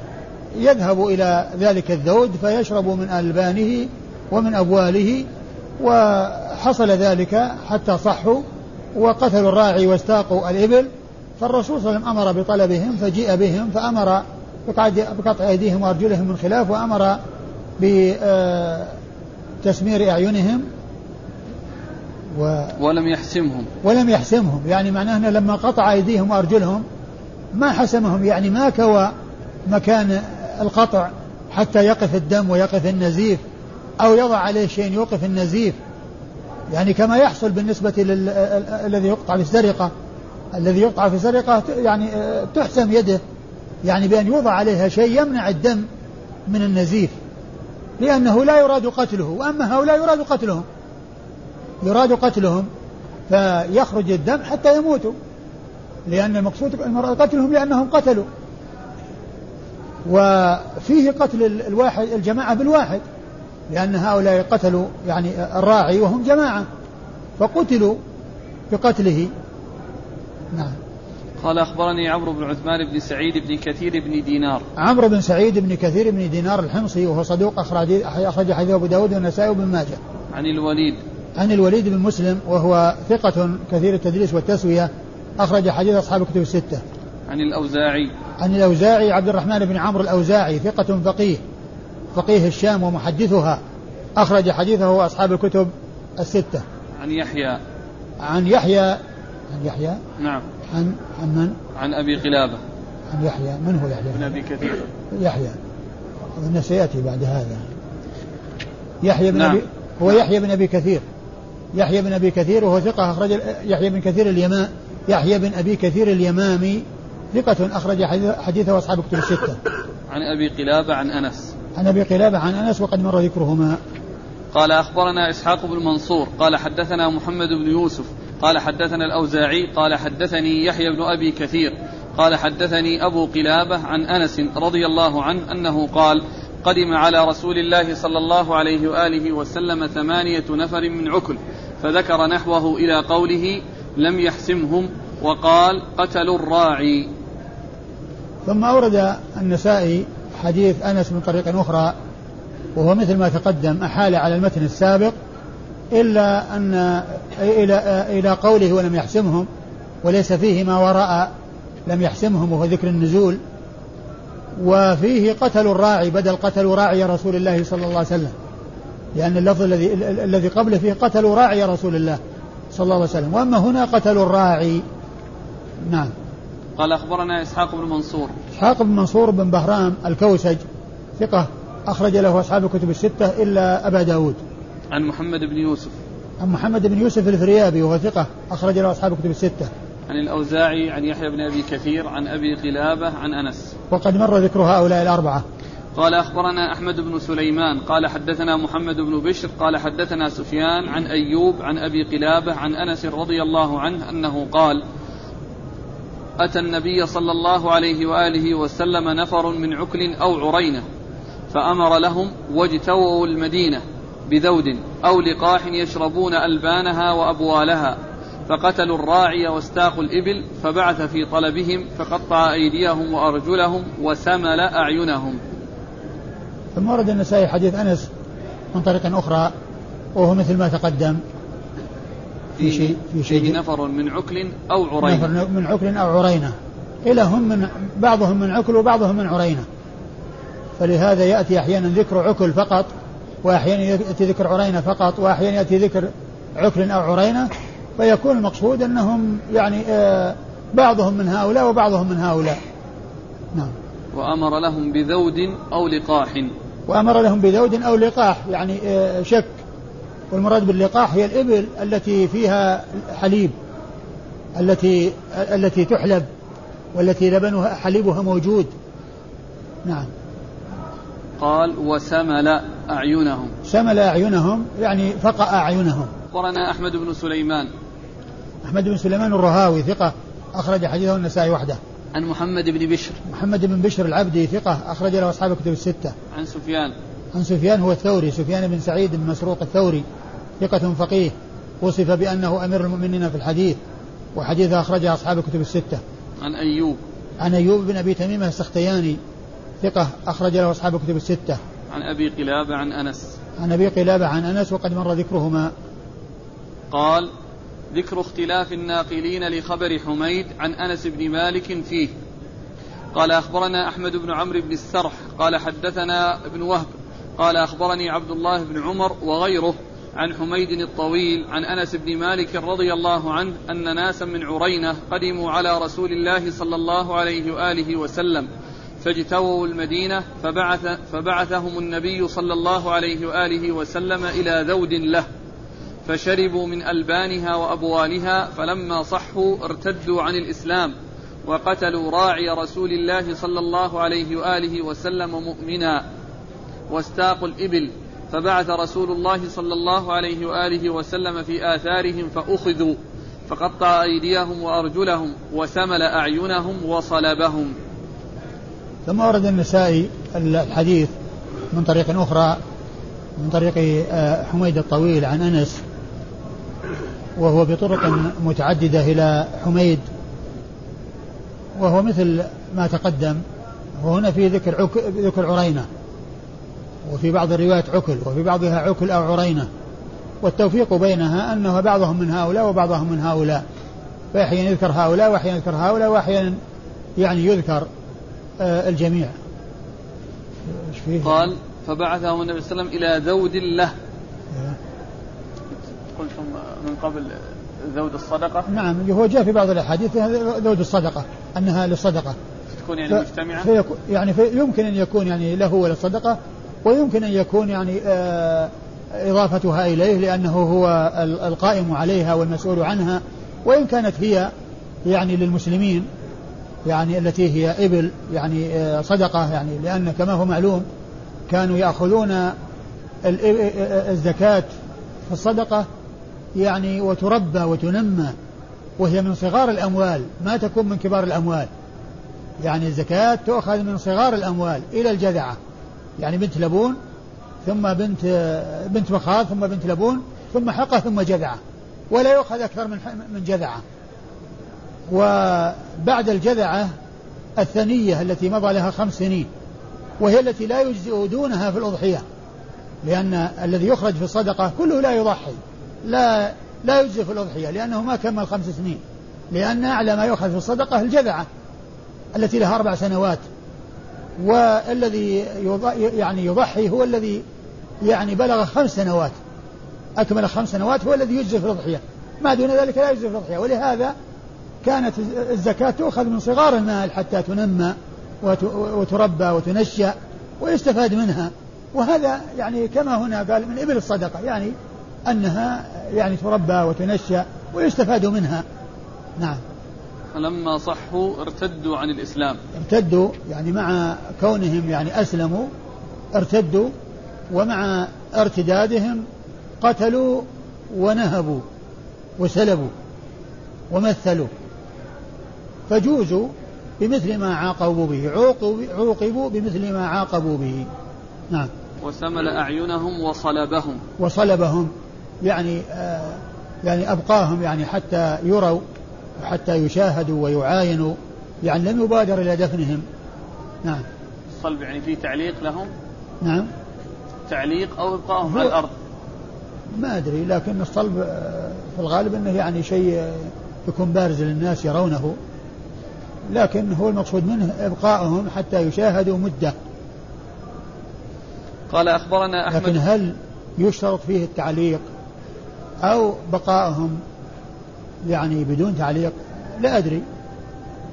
يذهبوا إلى ذلك الذود فيشربوا من ألبانه ومن أبواله وحصل ذلك حتى صحوا وقتلوا الراعي واستاقوا الإبل فالرسول صلى الله عليه وسلم أمر بطلبهم فجيء بهم فأمر بقطع أيديهم وأرجلهم من خلاف وأمر بتسمير أعينهم و ولم يحسمهم. ولم يحسمهم. يعني معناه أنه لما قطع أيديهم وأرجلهم ما حسمهم يعني ما كوى مكان القطع حتى يقف الدم ويقف النزيف أو يضع عليه شيء يوقف النزيف. يعني كما يحصل بالنسبة للذي يقطع في السرقة. الذي يقطع في السرقة يعني تحسم يده. يعني بأن يوضع عليها شيء يمنع الدم من النزيف. لأنه لا يراد قتله. وأما هؤلاء يراد قتلهم. يراد قتلهم. فيخرج الدم حتى يموتوا. لأن المقصود قتلهم لأنهم قتلوا. وفيه قتل الواحد الجماعة بالواحد. لأن هؤلاء قتلوا يعني الراعي وهم جماعة فقتلوا بقتله. نعم. قال أخبرني عمرو بن عثمان بن سعيد بن كثير بن دينار. عمرو بن سعيد بن كثير بن دينار الحمصي وهو صدوق أخرج أخرج حديث أبو داود والنسائي وابن ماجه. عن الوليد. عن الوليد بن مسلم وهو ثقة كثير التدريس والتسوية أخرج حديث أصحاب الكتب الستة. عن الأوزاعي. عن الأوزاعي عبد الرحمن بن عمرو الأوزاعي ثقة فقيه. فقيه الشام ومحدثها أخرج حديثه أصحاب الكتب الستة. عن يحيى. عن يحيى عن يحيى نعم. عن عن من؟ عن أبي قلابة. عن يحيى من هو يحيى؟ بن أبي كثير. يحيى. أظن سيأتي بعد هذا. يحيى بن نعم. أبي هو يحيى بن أبي كثير يحيى بن أبي كثير وهو ثقة أخرج يحيى بن كثير اليمان يحيى بن أبي كثير اليمامي ثقة أخرج حديثه أصحاب كتب الستة. عن أبي قلابة عن أنس. عن أبي قلابة عن أنس وقد مر ذكرهما. قال أخبرنا إسحاق بن منصور قال حدثنا محمد بن يوسف قال حدثنا الأوزاعي قال حدثني يحيى بن أبي كثير قال حدثني أبو قلابة عن أنس رضي الله عنه أنه قال قدم على رسول الله صلى الله عليه وآله وسلم ثمانية نفر من عكل فذكر نحوه إلى قوله لم يحسمهم وقال قتلوا الراعي. ثم أورد النسائي حديث أنس من طريق أخرى وهو مثل ما تقدم أحال على المتن السابق إلا أن إلى إلى قوله ولم يحسمهم وليس فيه ما وراء لم يحسمهم وهو ذكر النزول. وفيه قتلوا الراعي بدل قتلوا راعي رسول الله صلى الله عليه وسلم. لأن اللفظ الذي الذي قبله فيه قتلوا راعي رسول الله صلى الله عليه وسلم. وأما هنا قتلوا الراعي نعم. قال أخبرنا إسحاق بن منصور. إسحاق بن منصور بن بهرام الكوسج ثقة أخرج له أصحاب الكتب الستة إلا أبا داود. عن محمد بن يوسف. عن محمد بن يوسف الفريابي وهو ثقة أخرج له أصحاب الكتب الستة. عن الأوزاعي عن يحيى بن أبي كثير عن أبي قلابة عن أنس. وقد مر ذكر هؤلاء الأربعة. قال أخبرنا أحمد بن سليمان. قال حدثنا محمد بن بشر. قال حدثنا سفيان عن أيوب عن أبي قلابة عن أنس رضي الله عنه أنه قال أتى النبي صلى الله عليه وآله وسلم نفر من عكل أو عرينة فأمر لهم واجتووا المدينة بذود أو لقاح يشربون ألبانها وأبوالها فقتلوا الراعي واستاقوا الإبل فبعث في طلبهم فقطع أيديهم وأرجلهم وسمل أعينهم. ثم ورد النسائي حديث أنس من طريق أخرى وهو مثل ما تقدم. في شيء في شيء فيه نفر من عكل أو عرينة. نفر من عكل أو عرينة. إلى هم من بعضهم من عكل وبعضهم من عرينة. فلهذا يأتي أحيانا ذكر عكل فقط وأحيانا يأتي ذكر عرينة فقط وأحيانا يأتي ذكر عكل أو عرينة. فيكون المقصود أنهم يعني آه بعضهم من هؤلاء وبعضهم من هؤلاء. نعم. وأمر لهم بذود أو لقاح. وأمر لهم بذود أو لقاح يعني آه شك. والمراد باللقاح هي الإبل التي فيها حليب التي التي تحلب والتي لبنها حليبها موجود. نعم. قال وسمل أعينهم. سمل أعينهم يعني فقأ أعينهم. أخبرنا أحمد بن سليمان. أحمد بن سليمان الرهاوي ثقة أخرج حديثه النسائي وحده. عن محمد بن بشر. محمد بن بشر العبدي ثقة أخرج له أصحاب الكتب الستة. عن سفيان. عن سفيان هو الثوري سفيان بن سعيد بن مسروق الثوري ثقة فقيه وصف بأنه أمير المؤمنين في الحديث وحديثه أخرجه أصحاب الكتب الستة. عن أيوب. عن أيوب بن أبي تميمة السختياني ثقة أخرج له أصحاب الكتب الستة. عن أبي قلابة عن أنس. عن أبي قلابة عن أنس وقد مر ذكرهما. قال ذكر اختلاف الناقلين لخبر حميد عن أنس بن مالك فيه. قال أخبرنا أحمد بن عمرو بن السرح قال حدثنا ابن وهب قال أخبرني عبد الله بن عمر وغيره عن حميد الطويل عن أنس بن مالك رضي الله عنه أن ناسا من عرينة قدموا على رسول الله صلى الله عليه وآله وسلم فاجتووا المدينة فبعث فبعثهم النبي صلى الله عليه وآله وسلم إلى ذود له فشربوا من ألبانها وأبوالها فلما صحوا ارتدوا عن الإسلام وقتلوا راعي رسول الله صلى الله عليه وآله وسلم مؤمنا واستاقوا الإبل. فبعث رسول الله صلى الله عليه وآله وسلم في آثارهم فأخذوا فقطع أيديهم وأرجلهم وسمل أعينهم وصلبهم. ثم ورد النسائي الحديث من طريق أخرى من طريق حميد الطويل عن أنس وهو بطرق متعددة إلى حميد وهو مثل ما تقدم. وهنا في ذكر ذكر عرينة. وفي بعض الروايات عكل وفي بعضها عكل أو عرينة. والتوفيق بينها أنه بعضهم من هؤلاء وبعضهم من هؤلاء. فأحيانا يذكر هؤلاء وأحيانا يذكر هؤلاء وأحيانا يعني يذكر آه الجميع؟ قال فبعثهم النبي صلى الله عليه وسلم إلى ذود له قلتم من قبل ذود الصدقة؟ نعم هو جاء في بعض الأحاديث ذود الصدقة أنها للصدقة. تكون يعني مجتمعة؟ فيكون يعني في يمكن أن يكون يعني له وللصدقة ويمكن أن يكون يعني آه إضافتها إليه لأنه هو القائم عليها والمسؤول عنها. وإن كانت هي يعني للمسلمين يعني التي هي إبل يعني آه صدقة يعني لأن كما هو معلوم كانوا يأخذون الزكاة في الصدقة يعني وتربى وتنمى وهي من صغار الأموال ما تكون من كبار الأموال. يعني الزكاة تؤخذ من صغار الأموال إلى الجذعة. يعني بنت لبون ثم بنت بنت مخاض ثم بنت لبون ثم حقة ثم جذعة. ولا يؤخذ أكثر من من جذعة. وبعد الجذعة الثنية التي مضى لها خمس سنين وهي التي لا يجزئ دونها في الأضحية لأن الذي يخرج في الصدقة كله لا يضحي لا لا يجزي في الأضحية لأنه ما كمل خمس سنين لأن أعلى ما يؤخذ في الصدقة الجذعة التي لها أربع سنوات. والذي يعني يضحي هو الذي يعني بلغ خمس سنوات. أكمل خمس سنوات هو الذي يجزي في الأضحية. ما دون ذلك لا يجزي في الأضحية. ولهذا كانت الزكاة تؤخذ من صغار المال حتى تنمى وتربى وتنشأ ويستفاد منها. وهذا يعني كما هنا قال من إبل الصدقة يعني أنها يعني تربى وتنشأ ويستفاد منها. نعم. فلما صحوا ارتدوا عن الإسلام. ارتدوا يعني مع كونهم يعني أسلموا ارتدوا ومع ارتدادهم قتلوا ونهبوا وسلبوا ومثلوا. فجوزوا بمثل ما عاقبوا به عوقبوا بمثل ما عاقبوا به. نعم. وسمل أعينهم وصلبهم. وصلبهم يعني آه يعني أبقاهم يعني حتى يروا وحتى يشاهدوا ويعاينوا يعني لم يبادر إلى دفنهم. نعم. الصلب يعني فيه تعليق لهم؟ نعم. تعليق أو إبقائهم على الأرض؟ ما أدري لكن الصلب آه، في الغالب أنه يعني شيء آه، يكون بارز للناس يرونه. لكن هو المقصود منه إبقائهم حتى يشاهدوا مدة. قال أخبرنا أحمد لكن هل يشترط فيه التعليق أو بقائهم يعني بدون تعليق لا أدري.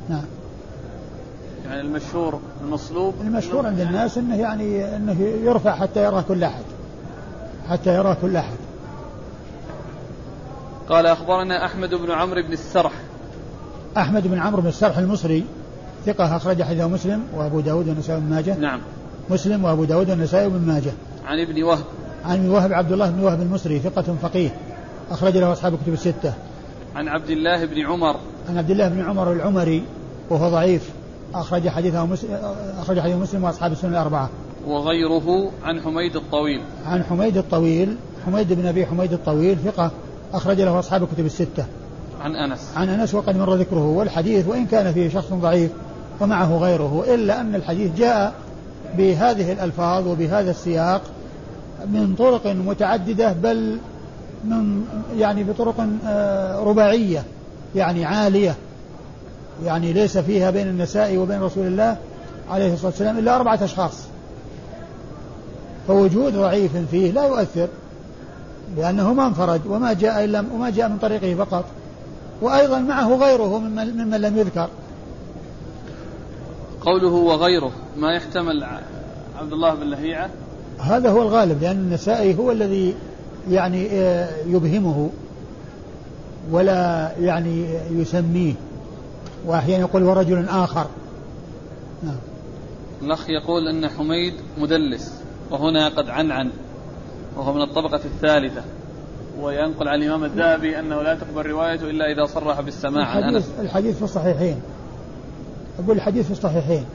نعم. يعني المشهور المصلوب المشهور عند الناس إنه يعني إنه يرفع حتى يراه كل أحد. حتى يراه كل أحد. قال أخبرنا أحمد بن عمرو بن السرح. أحمد بن عمرو بن السرح المصري ثقة أخرج حديثه مسلم وأبو داود والنسائي بن ماجه. نعم. مسلم وأبو داود والنسائي بن ماجه. عن ابن وهب. عن ابن وهب عبد الله بن وهب المصري ثقة فقيه. أخرج له أصحاب الكتب الستة. عن عبد الله بن عمر. عن عبد الله بن عمر العمري وهو ضعيف. أخرج حديثه مسلم أخرج حديث مسلم وأصحاب السنة الأربعة. وغيره عن حميد الطويل. عن حميد الطويل حميد بن أبي حميد الطويل ثقة أخرج له أصحاب الكتب الستة. عن أنس. عن أنس وقد مر ذكره والحديث وإن كان فيه شخص ضعيف ومعه غيره إلا أن الحديث جاء بهذه الألفاظ وبهذا السياق من طرق متعددة بل من يعني بطرق آه، رباعية يعني عالية يعني ليس فيها بين النساء وبين رسول الله عليه الصلاة والسلام إلا أربعة أشخاص. فوجود ضعيف فيه لا يؤثر لأنه ما انفرد وما جاء إلا وما جاء من طريقه فقط. وأيضا معه غيره ممن, ممن لم يذكر. قوله وغيره ما يحتمل عبد الله بن لهيعة هذا هو الغالب لأن النسائي هو الذي يعني آه، يبهمه ولا يعني يسميه. وأحيانا يقول ورجل آخر. نعم. الأخ يقول أن حميد مدلس وهنا قد عنعن وهو من الطبقة الثالثة. وينقل عن الإمام الذهبي أنه لا تقبل روايته إلا إذا صرح بالسماع عن أنس. الحديث في الصحيحين. أقول الحديث في الصحيحين.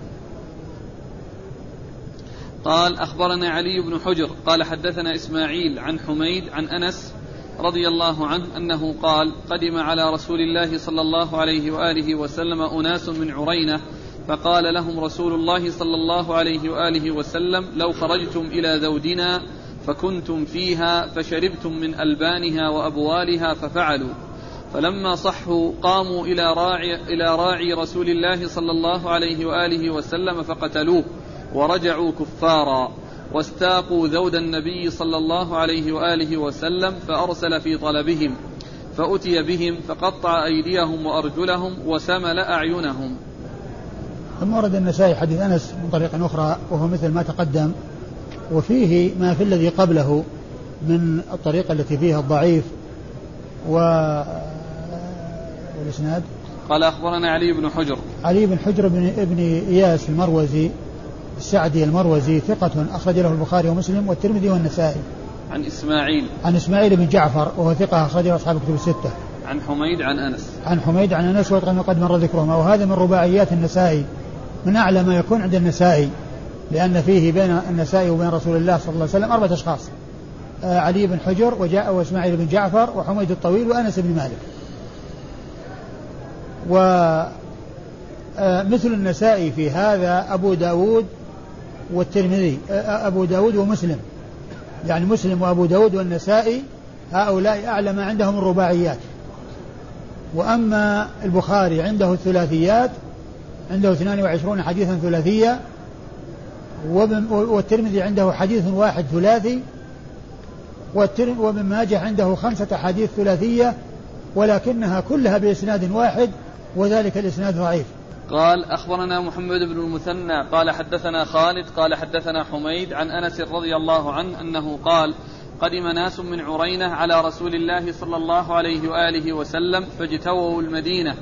قال أخبرنا علي بن حجر قال حدثنا إسماعيل عن حميد عن أنس رضي الله عنه أنه قال قدم على رسول الله صلى الله عليه وآله وسلم أناس من عرينة فقال لهم رسول الله صلى الله عليه وآله وسلم لو خرجتم إلى ذودنا فكنتم فيها فشربتم من ألبانها وأبوالها ففعلوا فلما صحوا قاموا إلى راعي, إلى راعي رسول الله صلى الله عليه وآله وسلم فقتلوه ورجعوا كفارا واستاقوا ذود النبي صلى الله عليه وآله وسلم فأرسل في طلبهم فأتي بهم فقطع أيديهم وأرجلهم وسمل أعينهم. ثم ورد النسائي حديث أنس من طريق أخرى وهو مثل ما تقدم وفيه ما في الذي قبله من الطريقة التي فيها الضعيف و والإسناد. قال أخبرنا علي بن حجر. علي بن حجر بن ابن إياس المروزي السعدي المروزي ثقة أخرج له البخاري ومسلم والترمذي والنسائي. عن إسماعيل. عن إسماعيل بن جعفر وهو ثقة أخرج له أصحاب الكتب الستة. عن حميد عن أنس. عن حميد عن أنس وقد مر ذكرهما. وهذا من رباعيات النسائي. من أعلى ما يكون عند النسائي لأن فيه بين النسائي وبين رسول الله صلى الله عليه وسلم أربعة أشخاص. آه علي بن حجر وجاء وإسماعيل بن جعفر وحميد الطويل وأنس بن مالك. و آه مثل النسائي في هذا أبو داود والترمذي أبو داود ومسلم. يعني مسلم وأبو داود والنسائي هؤلاء أعلى ما عندهم الرباعيات. وأما البخاري عنده الثلاثيات عنده 22 حديثا ثلاثية والترمذي عنده حديث واحد ثلاثي وابن ماجه عنده خمسة حديث ثلاثية ولكنها كلها بإسناد واحد وذلك الإسناد ضعيف. قال أخبرنا محمد بن المثنى قال حدثنا خالد قال حدثنا حميد عن أنس رضي الله عنه أنه قال قدم ناس من عرينة على رسول الله صلى الله عليه وآله وسلم فاجتووا المدينة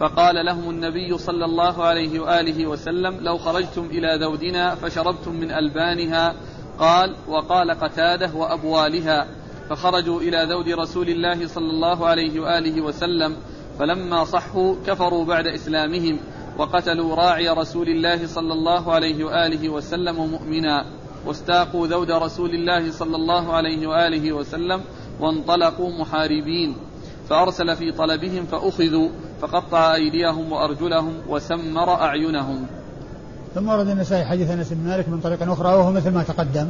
فقال لهم النبي صلى الله عليه وآله وسلم لو خرجتم إلى ذودنا فشربتم من ألبانها قال وقال قتادة وأبوالها فخرجوا إلى ذود رسول الله صلى الله عليه وآله وسلم فلما صحوا كفروا بعد إسلامهم وقتلوا راعي رسول الله صلى الله عليه وآله وسلم مؤمنا واستاقوا ذود رسول الله صلى الله عليه وآله وسلم وانطلقوا محاربين. فأرسل في طلبهم فأخذوا فقطع أيديهم وأرجلهم وسمر أعينهم. ثم ورد النسائي حديث أنس بن مالك من طريق أخرى وهو مثل ما تقدم.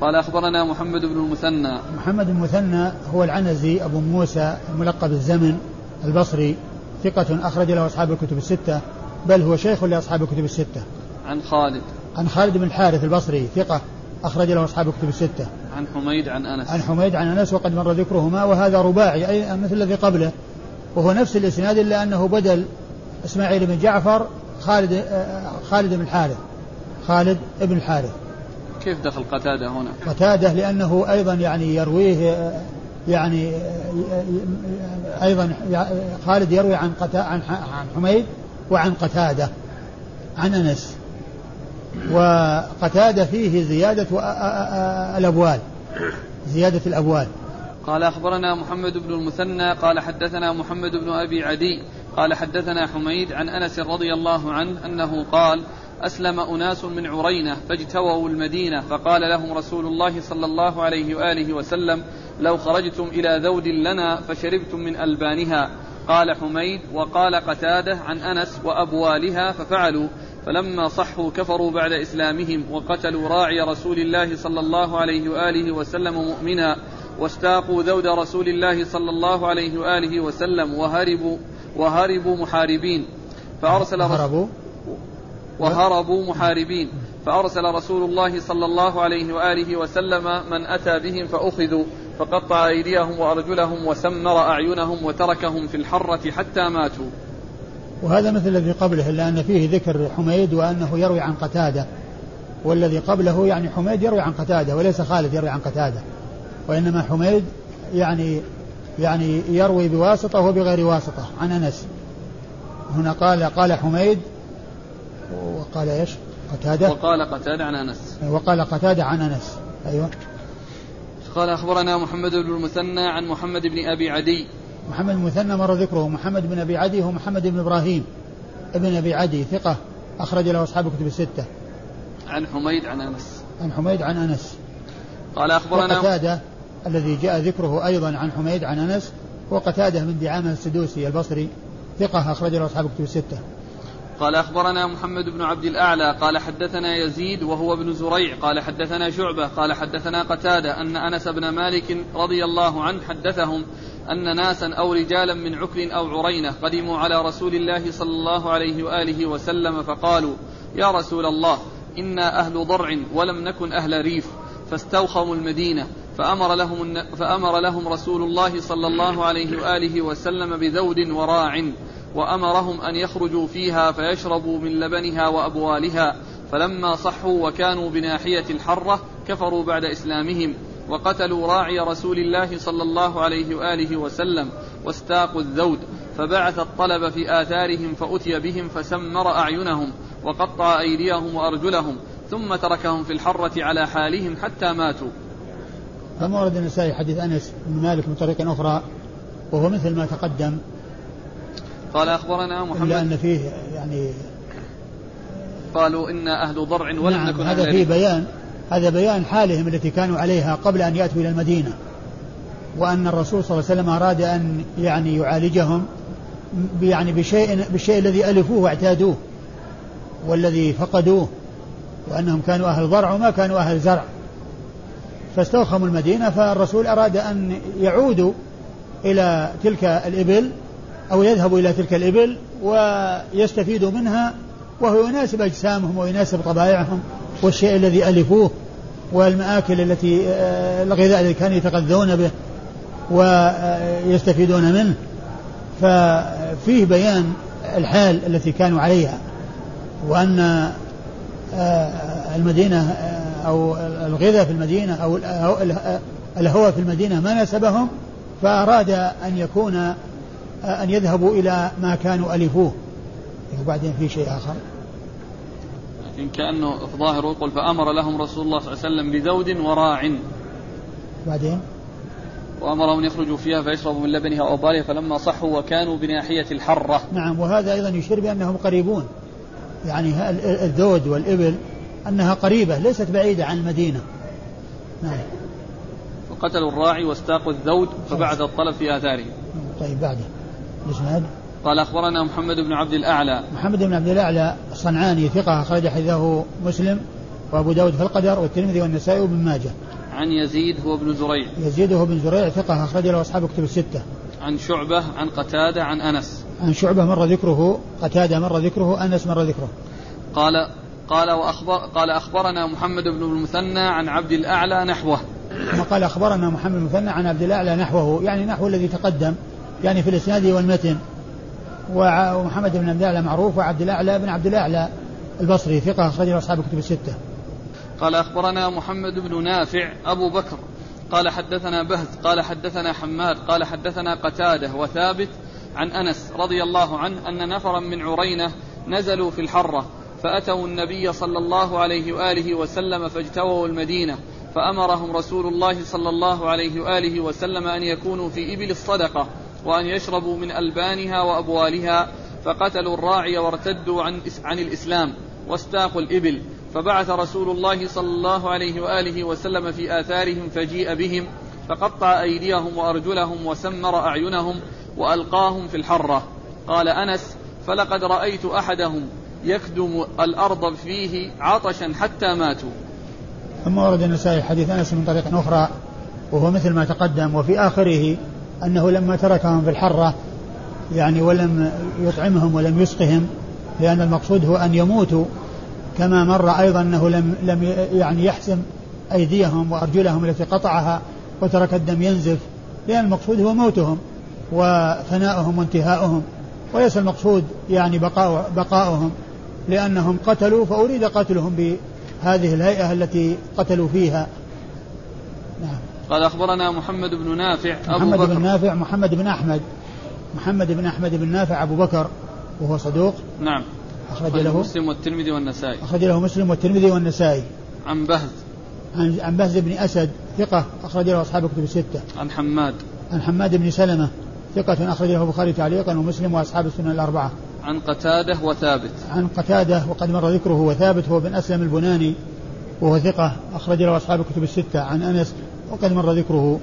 قال أخبرنا محمد بن المثنى. محمد بن المثنى هو العنزي أبو موسى الملقب الزمن البصري ثقة أخرج له أصحاب الكتب الستة. بل هو شيخ لأصحاب الكتب الستة عن خالد عن خالد بن الحارث البصري ثقة أخرج له أصحاب الكتب الستة عن حميد عن أنس عن حميد عن أنس وقد مر ذكرهما وهذا رباعي أي مثل الذي قبله وهو نفس الإسناد إلا أنه بدل إسماعيل بن جعفر خالد خالد بن الحارث خالد بن الحارث كيف دخل قتادة هنا؟ قتادة لأنه أيضا يعني يرويه يعني أيضا خالد يروي عن عن حميد وعن قتادة عن أنس. وقتادة فيه زيادة الأبوال زيادة الأبوال. قال أخبرنا محمد بن المثنى قال حدثنا محمد بن أبي عدي قال حدثنا حميد عن أنس رضي الله عنه أنه قال أسلم أناس من عرينة فاجتووا المدينة فقال لهم رسول الله صلى الله عليه وآله وسلم لو خرجتم إلى ذود لنا فشربتم من ألبانها. قال حميد وقال قتادة عن أنس وأبوالها ففعلوا فلما صحوا كفروا بعد إسلامهم وقتلوا راعي رسول الله صلى الله عليه وآله وسلم مؤمنا واستاقوا ذود رسول الله صلى الله عليه وآله وسلم وهربوا وهربوا محاربين. فأرسل هربوا وهربوا محاربين. فأرسل رسول الله صلى الله عليه وآله وسلم من أتى بهم فأخذوا. فقطع أيديهم وأرجلهم وسمر أعينهم وتركهم في الحرة حتى ماتوا. وهذا مثل الذي قبله إلا أن فيه ذكر حميد وأنه يروي عن قتادة. والذي قبله يعني حميد يروي عن قتادة وليس خالد يروي عن قتادة. وإنما حميد يعني يعني يروي بواسطة وبغير واسطة عن أنس. هنا قال قال حميد وقال إيش؟ قتادة. وقال قتادة عن أنس. وقال قتادة عن أنس. أيوه. قال أخبرنا محمد بن المثنى عن محمد بن أبي عدي. محمد المثنى مر ذكره. محمد بن أبي عدي هو محمد بن إبراهيم ابن أبي عدي ثقة أخرج له أصحاب الكتب الستة. عن حميد عن أنس. عن حميد عن أنس. قال أخبرنا وقتادة الذي جاء ذكره أيضا عن حميد عن أنس هو قتادة من دعامة السدوسي البصري ثقة أخرج له أصحاب الكتب الستة. قال أخبرنا محمد بن عبد الأعلى قال حدثنا يزيد وهو ابن زريع قال حدثنا شعبة قال حدثنا قتادة أن أنس بن مالك رضي الله عنه حدثهم أن ناسا أو رجالا من عكر أو عرينة قدموا على رسول الله صلى الله عليه وآله وسلم فقالوا يا رسول الله إنا أهل ضرع ولم نكن أهل ريف فاستوخموا المدينة فأمر لهم, فأمر لهم رسول الله صلى الله عليه وآله وسلم بذود وراع وأمرهم أن يخرجوا فيها فيشربوا من لبنها وأبوالها فلما صحوا وكانوا بناحية الحرة كفروا بعد إسلامهم وقتلوا راعي رسول الله صلى الله عليه وآله وسلم واستاقوا الذود فبعث الطلب في آثارهم فأتي بهم فسمر أعينهم وقطع أيديهم وأرجلهم ثم تركهم في الحرة على حالهم حتى ماتوا. ثم ورد النسائي حديث أنس بن مالك من طريق أخرى وهو مثل ما تقدم قال أخبرنا محمد. إلا أن فيه يعني قالوا إنا أهل ضرع ولم نعم نكن هذا فيه. بيان هذا بيان حالهم التي كانوا عليها قبل أن يأتوا إلى المدينة. وأن الرسول صلى الله عليه وسلم أراد أن يعني يعالجهم يعني بشيء بالشيء الذي ألفوه واعتادوه والذي فقدوه وأنهم كانوا أهل ضرع وما كانوا أهل زرع. فاستوخموا المدينة فالرسول أراد أن يعودوا إلى تلك الإبل أو يذهبوا إلى تلك الإبل ويستفيدوا منها وهو يناسب أجسامهم ويناسب طبائعهم والشيء الذي ألفوه والمآكل التي آه، الغذاء الذي كانوا يتغذون به ويستفيدون منه. ففيه بيان الحال التي كانوا عليها وأن آه، المدينة آه، أو الغذاء في المدينة أو الهوى في المدينة ما ناسبهم فأراد أن يكون آه، أن يذهبوا إلى ما كانوا ألفوه. وبعدين في شيء آخر. لكن كأنه في ظاهره يقول فأمر لهم رسول الله صلى الله عليه وسلم بذود وراع. بعدين؟ وأمرهم أن يخرجوا فيها فيشربوا من لبنها أو بالها فلما صحوا وكانوا بناحية الحرة. نعم وهذا أيضا يشير بأنهم قريبون. يعني الذود والإبل أنها قريبة ليست بعيدة عن المدينة. نعم. وقتلوا الراعي واستاقوا الذود فبعث الطلب في آثارهم. طيب بعده الإسناد قال أخبرنا محمد بن عبد الأعلى. محمد بن عبد الأعلى الصنعاني ثقة أخرج حديثه مسلم وأبو داود في القدر والترمذي والنسائي وابن ماجه. عن يزيد هو ابن زريع. يزيد هو بن زريع ثقة أخرج له أصحاب كتب الستة. عن شعبة عن قتادة عن أنس. عن شعبة مر ذكره قتادة مر ذكره أنس مر ذكره. قال قال وأخبر قال أخبرنا محمد بن المثنى عن عبد الأعلى نحوه. ثم قال أخبرنا محمد المثنى عن عبد الأعلى نحوه يعني نحو الذي تقدم. يعني في الإسناد والمتن. ومحمد بن عبد الأعلى معروف وعبد الأعلى بن عبد الأعلى البصري ثقة أخرج له أصحاب كتب الستة. قال أخبرنا محمد بن نافع أبو بكر. قال حدثنا بهز قال حدثنا حماد قال حدثنا قتادة وثابت عن أنس رضي الله عنه أن نفرا من عرينة نزلوا في الحرة فأتوا النبي صلى الله عليه وآله وسلم فاجتووا المدينة فأمرهم رسول الله صلى الله عليه وآله وسلم أن يكونوا في إبل الصدقة وأن يشربوا من ألبانها وأبوالها فقتلوا الراعي وارتدوا عن عن الإسلام واستاقوا الإبل. فبعث رسول الله صلى الله عليه وآله وسلم في آثارهم فجيء بهم فقطع أيديهم وأرجلهم وسمر أعينهم وألقاهم في الحرة. قال أنس فلقد رأيت أحدهم يكدم الأرض فيه عطشا حتى ماتوا. ثم ورد النسائي حديث أنس من طريق أخرى وهو مثل ما تقدم وفي آخره أنه لما تركهم في الحرة يعني ولم يطعمهم ولم يسقهم لأن المقصود هو أن يموتوا. كما مر أيضا أنه لم لم يعني يحسم أيديهم وأرجلهم التي قطعها وترك الدم ينزف لأن المقصود هو موتهم وفناؤهم وانتهاؤهم. وليس المقصود يعني بقاء بقاؤهم لأنهم قتلوا فأريد قتلهم بهذه الهيئة التي قتلوا فيها. نعم. قال أخبرنا محمد بن نافع أبو محمد بكر. بن نافع محمد بن أحمد. محمد بن أحمد بن نافع أبو بكر وهو صدوق. نعم. أخرج له. مسلم والترمذي والنسائي. أخرج له مسلم والترمذي والنسائي. عن بهز. عن عن بهز بن أسد ثقة أخرج له أصحاب كتب الستة. عن حماد. عن حماد بن سلمة ثقة أخرج له البخاري تعليقا ومسلم وأصحاب السنن الأربعة. عن قتادة وثابت. عن قتادة وقد مر ذكره وثابت هو بن أسلم البناني وهو ثقة أخرج له أصحاب الكتب الستة. عن أنس وقد مر ذكره.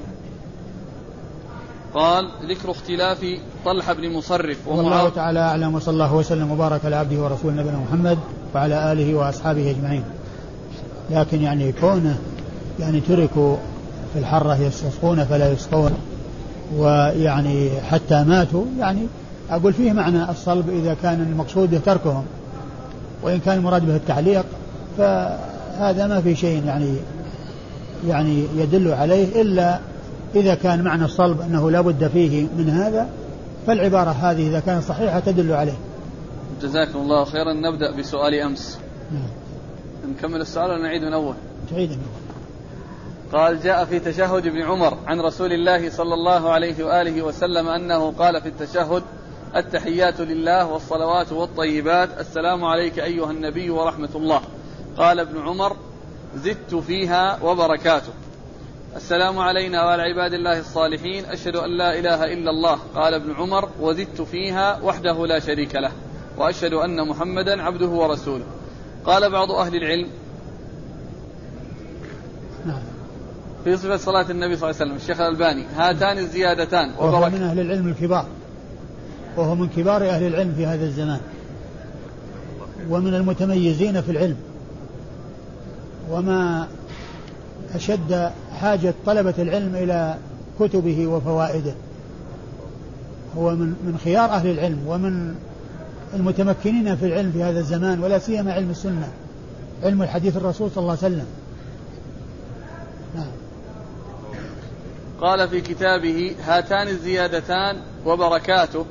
قال ذكر اختلاف طلحة بن مصرف والله تعالى أعلم وصلى الله وسلم وبارك على عبده ورسوله نبينا محمد وعلى آله وأصحابه أجمعين. لكن يعني كونه يعني تركوا في الحرة يستسقون فلا يسقون ويعني حتى ماتوا يعني أقول فيه معنى الصلب إذا كان المقصود تركهم وإن كان المراد به التعليق فهذا ما في شيء يعني يعني يدل عليه إلا إذا كان معنى الصلب أنه لا بد فيه من هذا فالعبارة هذه إذا كانت صحيحة تدل عليه. جزاكم الله خيرا. نبدأ بسؤال أمس. نعم. نكمل السؤال ولا نعيد من أول؟ تعيد قال جاء في تشهد ابن عمر عن رسول الله صلى الله عليه وآله وسلم أنه قال في التشهد التحيات لله والصلوات والطيبات. السلام عليك أيها النبي ورحمة الله. قال ابن عمر زدت فيها وبركاته. السلام علينا وعلى عباد الله الصالحين. أشهد أن لا إله إلا الله. قال ابن عمر وزدت فيها وحده لا شريك له وأشهد أن محمدا عبده ورسوله. قال بعض أهل العلم في صفة صلاة النبي صلى الله عليه وسلم الشيخ الألباني هاتان الزيادتان وهو من أهل العلم الكبار. وهو من كبار أهل العلم في هذا الزمان. ومن المتميزين في العلم. وما أشد حاجة طلبة العلم إلى كتبه وفوائده. هو من من خيار أهل العلم ومن المتمكنين في العلم في هذا الزمان ولا سيما علم السنة علم الحديث الرسول صلى الله عليه وسلم. نعم. قال في كتابه هاتان الزيادتان وبركاته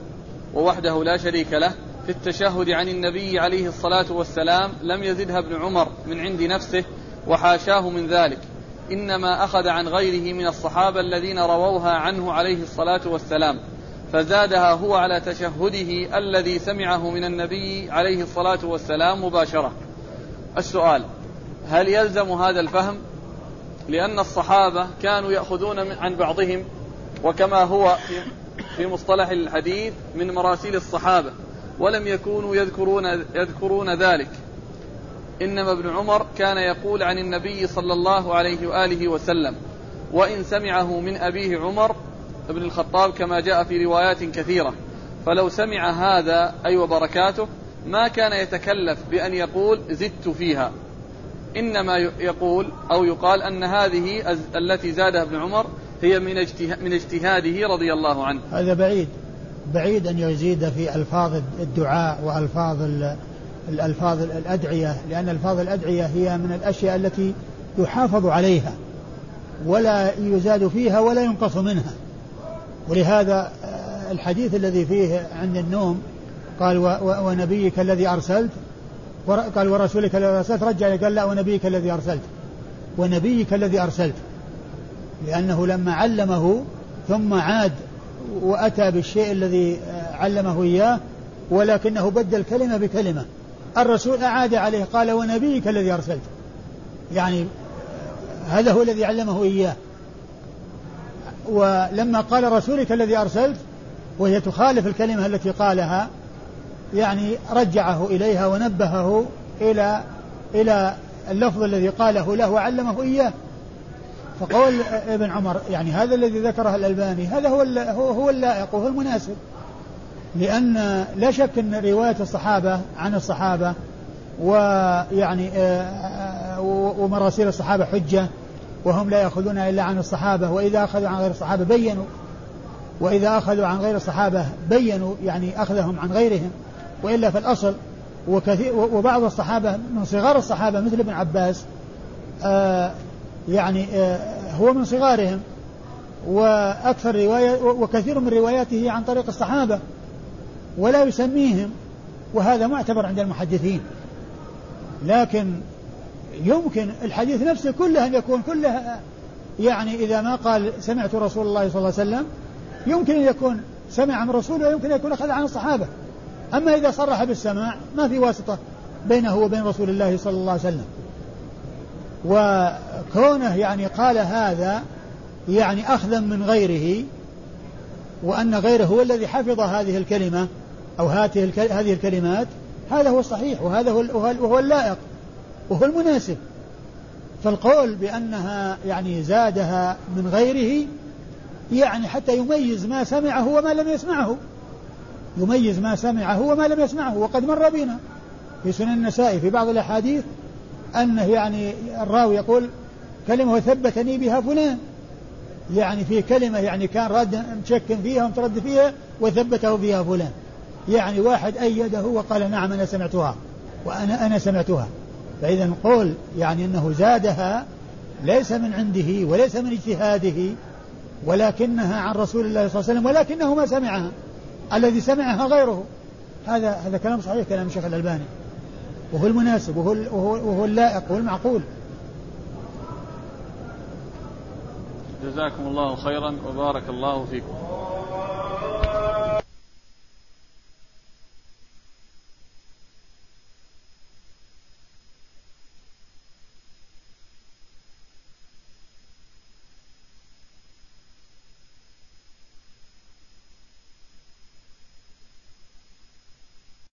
ووحده لا شريك له في التشهد عن النبي عليه الصلاة والسلام لم يزدها ابن عمر من عند نفسه وحاشاه من ذلك. إنما أخذ عن غيره من الصحابة الذين رووها عنه عليه الصلاة والسلام فزادها هو على تشهده الذي سمعه من النبي عليه الصلاة والسلام مباشرة. السؤال هل يلزم هذا الفهم؟ لأن الصحابة كانوا يأخذون عن بعضهم وكما هو في مصطلح الحديث من مراسيل الصحابة ولم يكونوا يذكرون يذكرون ذلك. إنما ابن عمر كان يقول عن النبي صلى الله عليه وآله وسلم وإن سمعه من أبيه عمر بن الخطاب كما جاء في روايات كثيرة. فلو سمع هذا أي وبركاته ما كان يتكلف بأن يقول زدت فيها. إنما يقول أو يقال أن هذه التي زادها ابن عمر هي من من اجتهاده رضي الله عنه. هذا بعيد. بعيد أن يزيد في ألفاظ الدعاء وألفاظ الألفاظ الأدعية لأن ألفاظ الأدعية هي من الأشياء التي يحافظ عليها ولا يزاد فيها ولا ينقص منها. ولهذا آه، الحديث الذي فيه عند النوم قال ونبيك الذي أرسلت؟ قال ورسولك الذي أرسلت؟ رجع قال لا ونبيك الذي أرسلت. ونبيك الذي أرسلت. لأنه لما علمه ثم عاد وأتى بالشيء الذي آه، علمه إياه ولكنه بدل كلمة بكلمة. الرسول أعاد عليه قال ونبيك الذي أرسلت. يعني هذا هو الذي علمه إياه. ولما قال رسولك الذي أرسلت وهي تخالف الكلمة التي قالها يعني رجعه إليها ونبهه إلى إلى اللفظ الذي قاله له وعلمه إياه. فقول ابن عمر يعني هذا الذي ذكره الألباني هذا هو هو اللائق وهو المناسب. لأن لا شك أن رواية الصحابة عن الصحابة ويعني آه، آه، ومراسيل الصحابة حجة وهم لا يأخذون إلا عن الصحابة وإذا أخذوا عن غير الصحابة بينوا وإذا أخذوا عن غير الصحابة بينوا يعني أخذهم عن غيرهم وإلا في الأصل وكثير وبعض الصحابة من صغار الصحابة مثل ابن عباس آه يعني هو من صغارهم وأكثر رواية وكثير من رواياته عن طريق الصحابة. ولا يسميهم وهذا معتبر عند المحدثين. لكن يمكن الحديث نفسه كله أن يكون كله يعني إذا ما قال سمعت رسول الله صلى الله عليه وسلم يمكن أن يكون سمع من رسوله ويمكن أن يكون أخذ عن الصحابة. أما إذا صرح بالسماع ما في واسطة بينه وبين رسول الله صلى الله عليه وسلم. وكونه يعني قال هذا يعني أخذا من غيره وأن غيره هو الذي حفظ هذه الكلمة أو هاته هذه الكلمات هذا هو الصحيح وهذا هو وهو اللائق وهو المناسب. فالقول بأنها يعني زادها من غيره يعني حتى يميز ما سمعه وما لم يسمعه. يميز ما سمعه وما لم يسمعه وقد مر بنا في سنن النسائي في بعض الأحاديث أنه يعني الراوي يقول كلمة وثبتني بها فلان. يعني في كلمة يعني كان راد مشك فيها ومترد فيها وثبته فيها فلان. يعني واحد أيده وقال نعم أنا سمعتها وأنا أنا سمعتها. فإذا نقول يعني أنه زادها ليس من عنده وليس من اجتهاده ولكنها عن رسول الله صلى الله عليه وسلم ولكنه ما سمعها الذي سمعها غيره. هذا هذا كلام صحيح كلام الشيخ الألباني. وهو المناسب وهو وهو, وهو اللائق وهو المعقول. جزاكم الله خيرا وبارك الله فيكم.